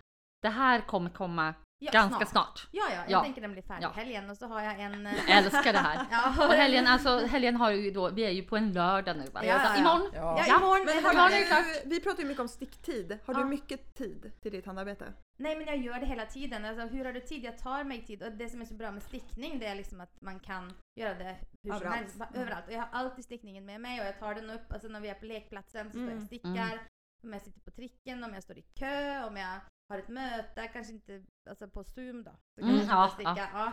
det här kommer komma Ja, ganska snart. Ja, ja, jag Ja. tänker den blir färdig Ja. helgen och så har jag en... eh, Jag älskar det här. (laughs) ja, Och helgen, alltså, helgen har ju då, vi är ju på en lördag nu va? Ja, ja, ja. Imorgon. Ja, Ja. imorgon. Men imorgon är det du, klart. vi pratar ju mycket om sticktid. Har Ja. du mycket tid till ditt handarbete? Nej men jag gör det hela tiden. Alltså, hur har du tid? Jag tar mig tid. Och det som är så bra med stickning det är liksom att man kan göra det hur som Överallt. helst. va- Mm. Överallt. Och jag har alltid stickningen med mig och jag tar den upp. Alltså när vi är på lekplatsen så står jag Mm. och stickar. Mm. Om jag sitter på tricken, om jag står i kö, om jag har ett möte, kanske inte alltså på zoom då. Så kan Mm, ja, sticka. Ja.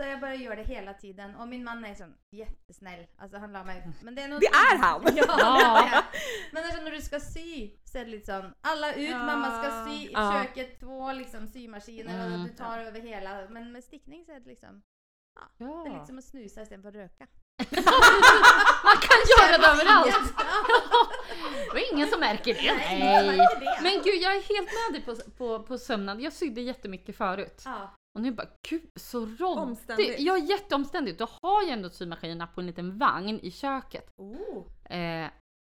Så jag bara gör det hela tiden. Och min man är sån jättesnäll. Alltså han la mig... Men det är nog... Det är han! Ja, (laughs) Ja. det är. Men alltså när du ska sy så är det liksom alla ut, Ja. mamma ska sy i Ja. köket, två liksom symaskiner Mm. och du tar över hela. Men med stickning så är det liksom, det är Ja. lite som att snusa istället för att röka. (laughs) (laughs) (laughs) Kan göra det överallt! (laughs) Det var ingen som märker det. Nej. Men gud, jag är helt med dig på, på, på sömnad. Jag sydde jättemycket förut. Ja. Och nu bara, gud så råddigt. Ja, jätteomständigt. Då har jag ändå symaskinerna på en liten vagn i köket. Oh, Eh,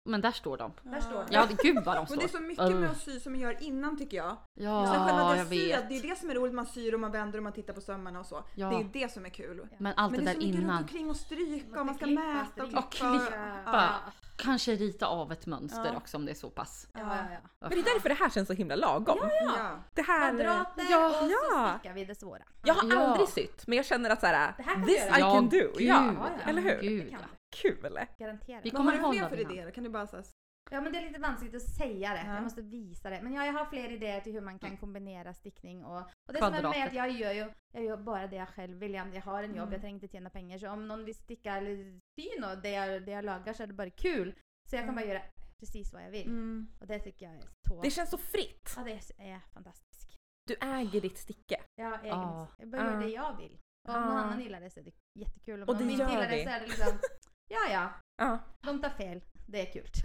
men där står de. där står det. Ja, gud vad de står. det är så mycket med Ugh. att sy som man gör innan tycker jag. Ja, Sen själva jag det syet, vet. det är det som är roligt. Man syr och man vänder och man tittar på sömmarna och så. Ja. Det är det som är kul. Men allt Men det det är där så mycket runt innan. omkring och stryka och man ska klippa, mäta och stryka. Och klippa. Ja. Kanske rita av ett mönster Ja. också om det är så pass. Ja, ja, ja. Men det är därför det här känns så himla lagom. Ja. Det här... Kvadrater Ja, och så ja. stickar vi det svåra. Jag har Ja. aldrig sytt, men jag känner att såhär, Det här kan this. I Ja, can do. gud, ja, ja. eller hur? Gud, Det. Kul! Garanterat. Vi kommer har du fler för här. idéer? Kan du bara säga Ja men det är lite vanskligt att säga det. Ja. Jag måste visa det. Men ja, jag har fler idéer till hur man kan kombinera stickning och... Och det som är med att jag gör ju jag gör bara det jag själv vill. Jag har en jobb, Mm. jag tänker inte tjäna pengar. Så om någon vill sticka eller sy något, det jag, det jag lagar så är det bara kul. Så jag kan Mm. bara göra precis vad jag vill. Mm. Och det tycker jag är så... Det känns så fritt. Ja, det är fantastiskt. Du äger ditt sticke. Jag. Ah. Jag bara gör Ah. det jag vill. Och om någon Ah. annan gillar det så är det jättekul. Om Och någon det inte gillar det vi. så är det liksom... (laughs) Ja, ja. Ja. De tar fel. Det är kul. (laughs)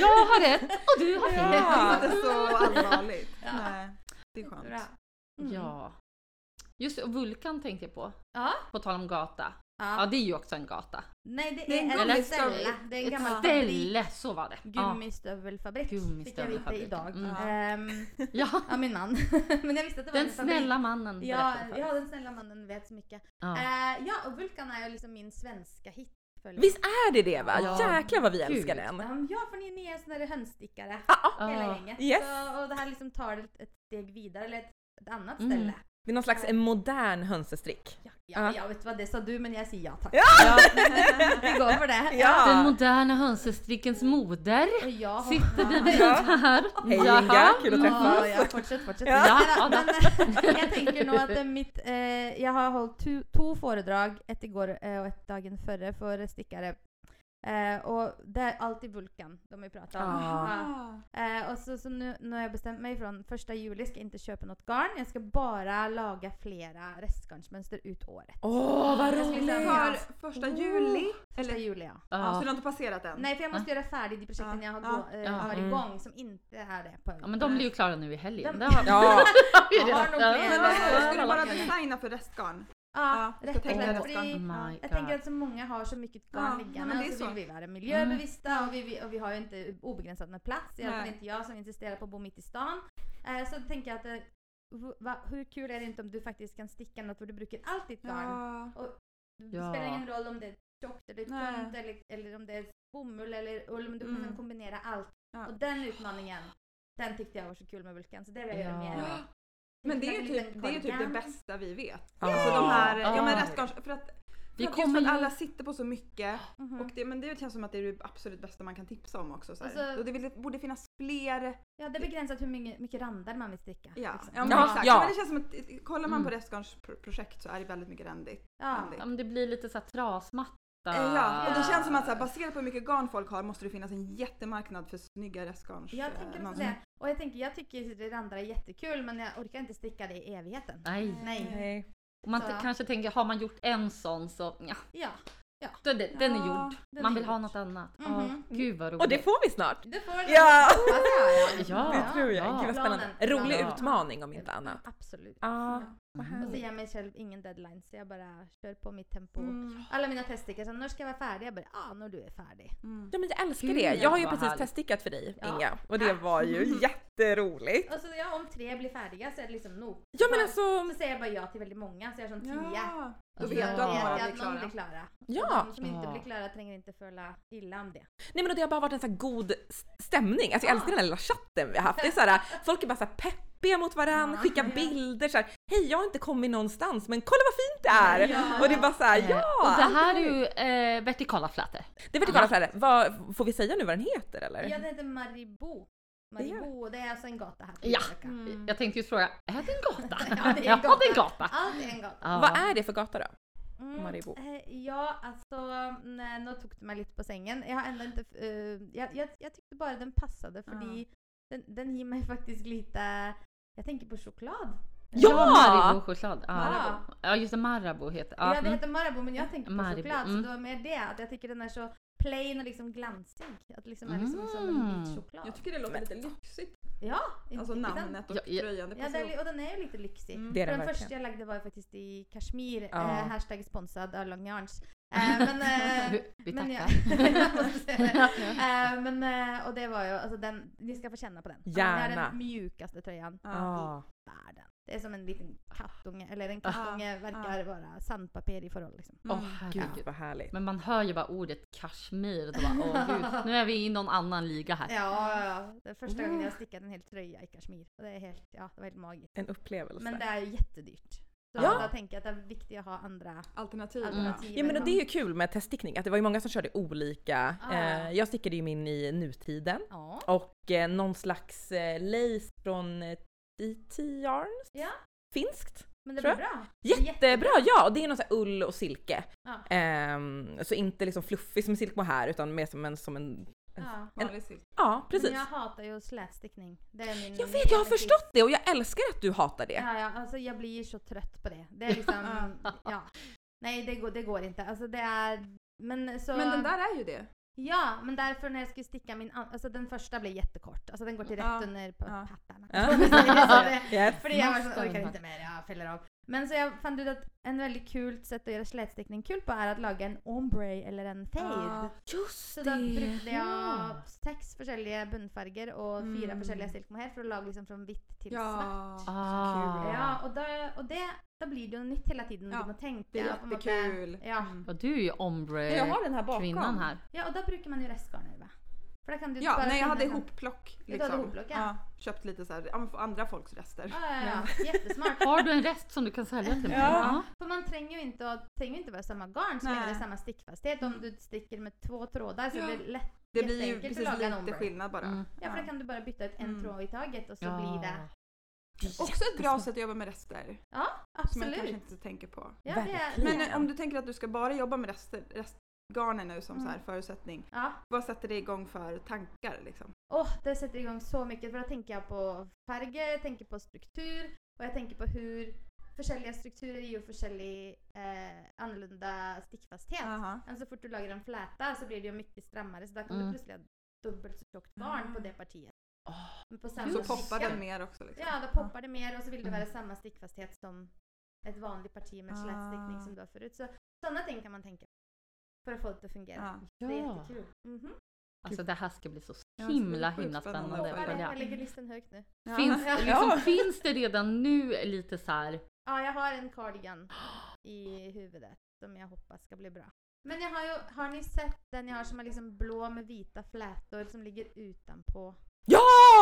Jag har rätt och du har Ja, fel. det är inte så (laughs) allvarligt. Ja. Nej, det är skönt. Bra. Mm. Ja. Just det, och Vulkan tänkte jag på. Ja. På tal om gata. Ja. Ja, det är ju också en gata. Nej, det är en en gummistövel. ställe. Det är en gammal fabrik. ställe, så var det. Gummistövelfabrik fick jag veta idag. Mm. Ehm, (laughs) ja. ja, min man. (laughs) Men jag visste att det var Den en fabrik. snälla mannen Ja, ja, den snälla mannen vet så mycket. Ja. Eh, ja, och Vulkan är ju liksom min svenska hit. Visst är det det va? Ja. Jäklar vad vi Gud. älskar den. Um, ja, för ni är nya såna där hönsstickare. Ah, ah. Hela gänget. Yes. Så, och det här liksom tar det ett, ett steg vidare, eller ett, ett annat Mm. ställe. Det är någon slags en modern hönsestrick. Ja, ja, jag vet vad det sa du men jag säger ja tack. Ja! (laughs) Vi går för det. Ja. Den moderna hönsestrickens moder har- sitter Ja. bredvid här. Hej Jaha. Inga, kul att Ja, träffas. ja, fortsätt, fortsätt. Ja. Ja, Men, jag tänker nog att är mitt, eh, jag har hållit två föredrag, ett igår eh, och ett dagen före för stickare. Eh, och det är alltid Vulkan de har pratat om. Ah. (laughs) Eh, och så, så nu, nu har jag bestämt mig från första juli ska jag inte köpa något garn. Jag ska bara laga flera restgarnsmönster ut året. Åh, vad Jag skulle roligt! För första juli? Första Eller, juli ja. ja. så du har inte passerat än? Nej för jag måste göra färdigt de projekten Ja. jag har, gå, eh, har Mm. igång som inte är det på ja men de blir ju klara nu i helgen. De- (laughs) Ja, (laughs) Jag har nog Ja. fler. Men vadå, ska du bara designa för restgarn? Ja, Ja, rätt ska tänka och rätt slätt. garn. För Oh Jag tänker att så många har så mycket garn Ja, liggande ja, men det är och så så. vill vi vara miljöbevissta och, vi, och vi har ju inte obegränsat med plats. I alla fall inte jag som insisterar på att bo mitt i stan. Eh, så tänker jag att eh, va, hur kul är det inte om du faktiskt kan sticka något för du brukar allt ditt garn. Ja. Det Ja. spelar ingen roll om det är tjockt eller tunt eller, eller om det är bomull eller ull, men du kan Mm. kombinera allt. Ja. Och den utmaningen, den tyckte jag var så kul med Vulkan så det vill jag göra mer. Ja. Men det är ju typ, det, är typ det bästa vi vet. Ja. Alltså de här, ja men Ja. restgarns, för att, för Vi att just kommer för att alla sitter på så mycket. Mhm. Och det, men det känns som att det är det absolut bästa man kan tipsa om också. Så här. Alltså- och det vill, borde finnas fler. Ja, det är begränsat hur mycket, mycket randar man vill sticka. Ja, liksom. ja men Ja, exakt. ja. Men det känns som att eh, kollar man på Mm. restgarnsprojekt så är det väldigt mycket randigt. Ja. randigt. Ja men det blir lite så här trasmatta. Eh, Ja, och det känns som att så här, baserat på hur mycket garn folk har måste det finnas en jättemarknad för snygga restgarns. Jag eh, tänker också mönster. det. Och jag tänker, jag tycker det randra är jättekul men jag orkar inte sticka det i evigheten. Nej. Nej. Nej. Och man t- kanske tänker, har man gjort en sån så ja, Ja. är det, den är Ja, gjord. den Man är vill ha något annat. Mhm. Ja, gud vad roligt. Och det får vi snart! Du får det. Ja! Ja. Det tror jag. Ja. Gud vad spännande. Rolig Ja. utmaning om inte annat. Absolut. Ja, vad Och Mm. så ger jag mig själv ingen deadline så jag bara kör på mitt tempo. Mm. Alla mina teststickar, så när ska jag vara färdig? Jag bara, ja ah, när du är färdig. Mm. Ja men jag älskar Gud, det. Jag har ju precis härligt. teststickat för dig Ja. Inga och det var ju (laughs) jätteroligt. Och så ja, om tre blir färdiga så är det liksom nog. Ja men Så- alltså, Så säger jag bara ja till väldigt många, så jag har som tio. Ja, då vet du att vet några jag blir någon blir klara. klara. Ja. Och de som inte Ja. blir klara tränger inte följa illa om det. nej men det har bara varit en sån här god stämning. Alltså jag älskar den här lilla chatten vi har haft. Det är så här, folk är bara så här peppiga mot varandra, Ja. skickar Ja. bilder så här. Hej jag har inte kommit någonstans men kolla vad fint det är! Ja. Och det är bara så här, Eh, ja! och det här är ju eh, vertikala flätor. Det är vertikala flätor. Vad, får vi säga nu vad den heter eller? Ja, det heter Maribou. Maribou, det är alltså en gata här på Ja. Mm. Jag tänkte just fråga, är det en gata? (laughs) Ja, det är en Ja, gata. det är en gata. Allt är en gata. Ja. Vad är det för gata då? Mm, Maribou. eh, ja, alltså nej, nu tog du mig lite på sängen. Jag har ändå inte... eh, jag, jag, jag tyckte bara den passade för den, den ger mig faktiskt lite... Jag tänker på choklad. Ja! Marabou-choklad. Ja. Marabou. ja, just det. Marabou heter Ja, ja. det mm. heter Marabou men jag tänker på Marabou, choklad så mm. det var mer det att jag tycker den är så plain och liksom glansig. Att det liksom är liksom som en Mm. vit choklad. Jag tycker det låter lite lyxigt. Ja, Alltså namnet och Ja, ja. tröjan. Det Ja, ihop. och den är ju lite lyxig. Mm. Det är För den den första jag lagde var faktiskt i Kashmir, Ja. eh, hashtag sponsrad av Long Yarns. Eh, men, eh, (laughs) Vi men tackar. (laughs) säga det. (laughs) Eh, men, eh, och det var ju, alltså den, ni ska få känna på den. Det är Gärna. den mjukaste tröjan Ja. i världen. Det är som en liten kattunge, eller en Ja, kattunge verkar vara sandpapper i förhåll liksom. Åh Mm. Gud herregud. vad härligt. Men man hör ju bara ordet Kashmir och då bara åh gud, nu är vi i någon annan liga här. Ja, ja, ja. Det är första gången jag stickade en hel tröja i Kashmir. Och det är helt, ja, det var helt magiskt. En upplevelse. Men det är ju jättedyrt. Så Ja. jag tänker att det är viktigt att ha andra Alternativ. alternativ. Ja men och det är ju kul med teststickning att det var ju många som körde olika. Ja. Eh, jag stickade ju min i nutiden Ja. och eh, någon slags eh, lace från eh, DT Yarns. Ja. Finskt. Men det blir bra. Är Jättebra, ja! Och det är någon sån här ull och silke. Ja. Ehm, så inte liksom fluffig som silk här utan mer som en, som en Ja. Vanlig silk. Ja precis. Men jag hatar ju slätstickning. Det är min Jag vet, jag har förstått det och jag älskar att du hatar det. Ja, ja, alltså jag blir så trött på det. Det är liksom, (laughs) ja. Nej, det går, det går inte. Alltså det är, men så... Men den där är ju det. Ja, men därför när jag skulle sticka min, an- alltså den första blev jättekort. Alltså den går till rätt Ja, under på ja. pattarna. (laughs) (laughs) Ja. Yes. För jag var Måste så, orkar inte det, jag fäller av. Men så jag fann ut att en väldigt kul sätt att göra slätstickning kul på är att laga en ombre eller en fade. Ja. Just Så då brukade jag Ja. sex olika buntfärger och fyra Mm. olika silkmohair för att laga liksom från vitt till svart. Ja. Ah. Ja, och, då, och det, då blir det ju nytt hela tiden. Ja, Du måste tänka. Det är jättekul. Ja. Mm. Och du är ju ombre Jag har den här bakom. kvinnan här. ja, och då brukar man ju restgarn över. För där kan du Ja, bara nej jag hade ihoppplock. Du hade Liksom. ihoppplock, ja. Köpt lite så här, ja andra folks rester. Ja, ja, ja. (laughs) Jättesmart. Har du en rest som du kan sälja till mig? Ja. För man tränger ju inte, och, tränger inte vara samma garn så länge det är samma stickfasthet. Om du sticker med två trådar så Ja. är det lätt, Det blir ju precis lite ombre. skillnad bara. Mm. Ja, för då kan du bara byta ut en Mm. tråd i taget och så Ja. blir det... Också ett bra sätt att jobba med rester. Ja, Som jag kanske absolut. inte tänker på. Ja. Men eh, om du tänker att du ska bara jobba med rester, restgarnen nu som så här Mm. förutsättning. Ja, Vad sätter det igång för tankar liksom? Åh, det sätter igång så mycket för då tänker jag på färger, jag tänker på struktur och jag tänker på hur försäljliga strukturer ger ju försäljlig eh, annorlunda stickfasthet. Aha. Men så fort du lagar en fläta så blir det ju mycket strammare så där kan Mm. du plötsligt ha dubbelt så tjockt garn på det partiet. Samma Så poppar den mer också liksom. Ja, då poppar det mer och så vill det vara samma stickfasthet som ett vanligt parti med slätstickning Ah. som du har förut. Så sådana ting kan man tänka för att få det att fungera. Ja. Det är jättekul. Mhm. Alltså det här ska bli så himla himla spännande att följa. jag lägger listan högt nu. Finns, (laughs) Ja. liksom, finns det redan nu lite så här Ja, jag har en cardigan i huvudet som jag hoppas ska bli bra. Men jag har ju, har ni sett den jag har som är liksom blå med vita flätor som ligger utanpå? Ja!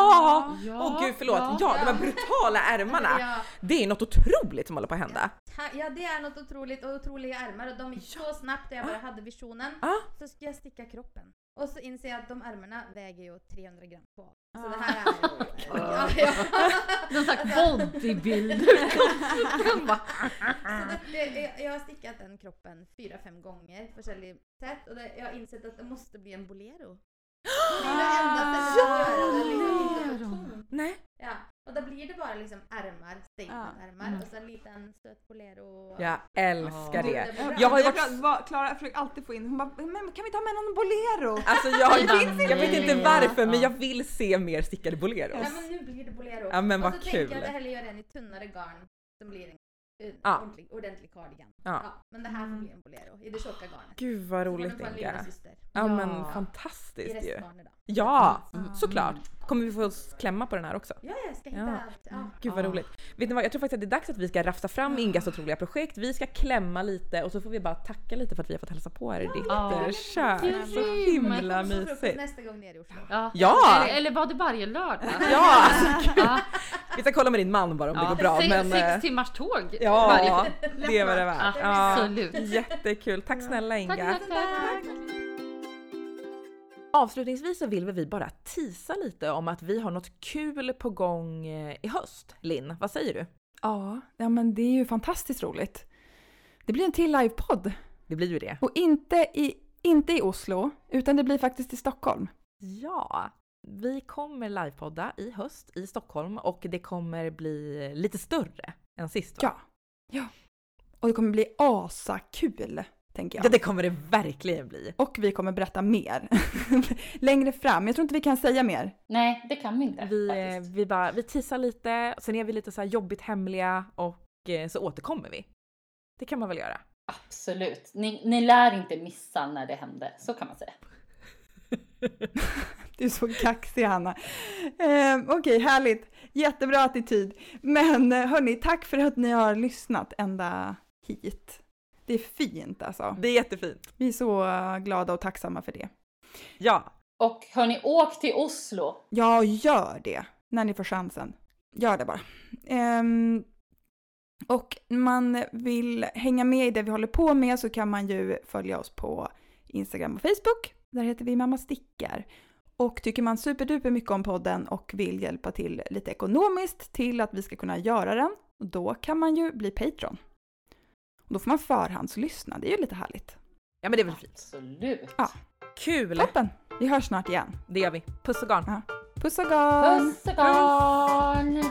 Ja, Åh gud förlåt, ja, ja. de här brutala ärmarna. Ja, Det är något otroligt som håller på att hända. ja, det är något otroligt och otroliga ärmar och de gick så snabbt när jag bara hade visionen. Ja. Så ska jag sticka kroppen. Och så inser jag att de ärmarna väger ju 300 gram på. Så Ah. det här är ju... (laughs) ja, ja. (laughs) Någon slags bodybuilder. (laughs) Den bara- Så det, det, jag- jag har stickat den kroppen fyra, fem gånger på olika sätt och det, jag har insett att det måste bli en bolero. Det är det enda sättet att göra det, liksom inte. Nej. Ja, och då blir det bara liksom ärmar, statementärmar Mm. och så en liten söt bolero. Jag älskar Ja. det. bra. Jag har ju varit... Klara försöker alltid få in, hon bara, men kan vi ta med någon bolero? Alltså jag, Det jag vet inte inte. varför men Ja. jag vill se mer stickade boleros. Ja men nu blir det bolero. Ja, men och vad så kul. tänker jag att jag hellre gör en i tunnare garn som blir en Ja. ordentlig, ordentlig cardigan. Ja. men det här får bli en bolero i det tjocka garnet. Gud vad roligt Inga. Ja Ja. men fantastiskt ju. Ja, Mm. såklart. Kommer vi få klämma på den här också? Ja, jag ska hitta Ja. allt. Ja. Gud vad Ja. roligt. Vet ni vad, jag tror faktiskt att det är dags att vi ska rafsa fram Ingas otroliga projekt. Vi ska klämma lite och så får vi bara tacka lite för att vi har fått hälsa på er i ditt Ja. eh, kök. Så himla mysigt. nästa gång ner i Oslo. Ja. Ja! Eller, eller var det varje lördag? Ja, alltså, Ja. Vi ska kolla med din man bara om det går bra. Se- Men, sex eh, timmars tåg ja, varje det var det värt. Ja, Absolut. jättekul. Tack snälla Inga. Tack, tack, tack. Avslutningsvis så vill vi bara tisa lite om att vi har något kul på gång eh, i höst. Linn, vad säger du? Ja, ja men det är ju fantastiskt roligt. Det blir en till livepodd. Det blir ju det. Och inte i, inte i Oslo, utan det blir faktiskt i Stockholm. Ja, vi kommer livepodda i höst i Stockholm och det kommer bli lite större än sist va? Ja. ja. Och det kommer bli asakul, tänker jag. Ja, det kommer det verkligen bli. Och vi kommer berätta mer (laughs) längre fram. Jag tror inte vi kan säga mer. Nej, det kan vi inte. Vi, eh, faktiskt. vi, bara, vi teasar lite, sen är vi lite så här jobbigt hemliga och eh, så återkommer vi. Det kan man väl göra? Absolut. Ni, ni lär inte missa när det händer, så kan man säga. (laughs) Du är så kaxig Hanna. Eh, Okej, härligt. Jättebra attityd. Men eh, hörni, tack för att ni har lyssnat ända hit. Det är fint alltså. Det är jättefint. Vi är så eh, glada och tacksamma för det. Ja, Och hörni, åk till Oslo. Ja, gör det när ni får chansen. Gör det bara. Ehm, och man vill hänga med i det vi håller på med så kan man ju följa oss på Instagram och Facebook. Där heter vi Mamma Stickar. Och tycker man superduper mycket om podden och vill hjälpa till lite ekonomiskt till att vi ska kunna göra den, då kan man ju bli Patreon. Och då får man förhandslyssna, det är ju lite härligt. ja men det är väl fint. Absolut. Ja. Kul! Toppen! Vi hörs snart igen. Det gör vi. Puss och garn. Puss och garn! Puss och garn!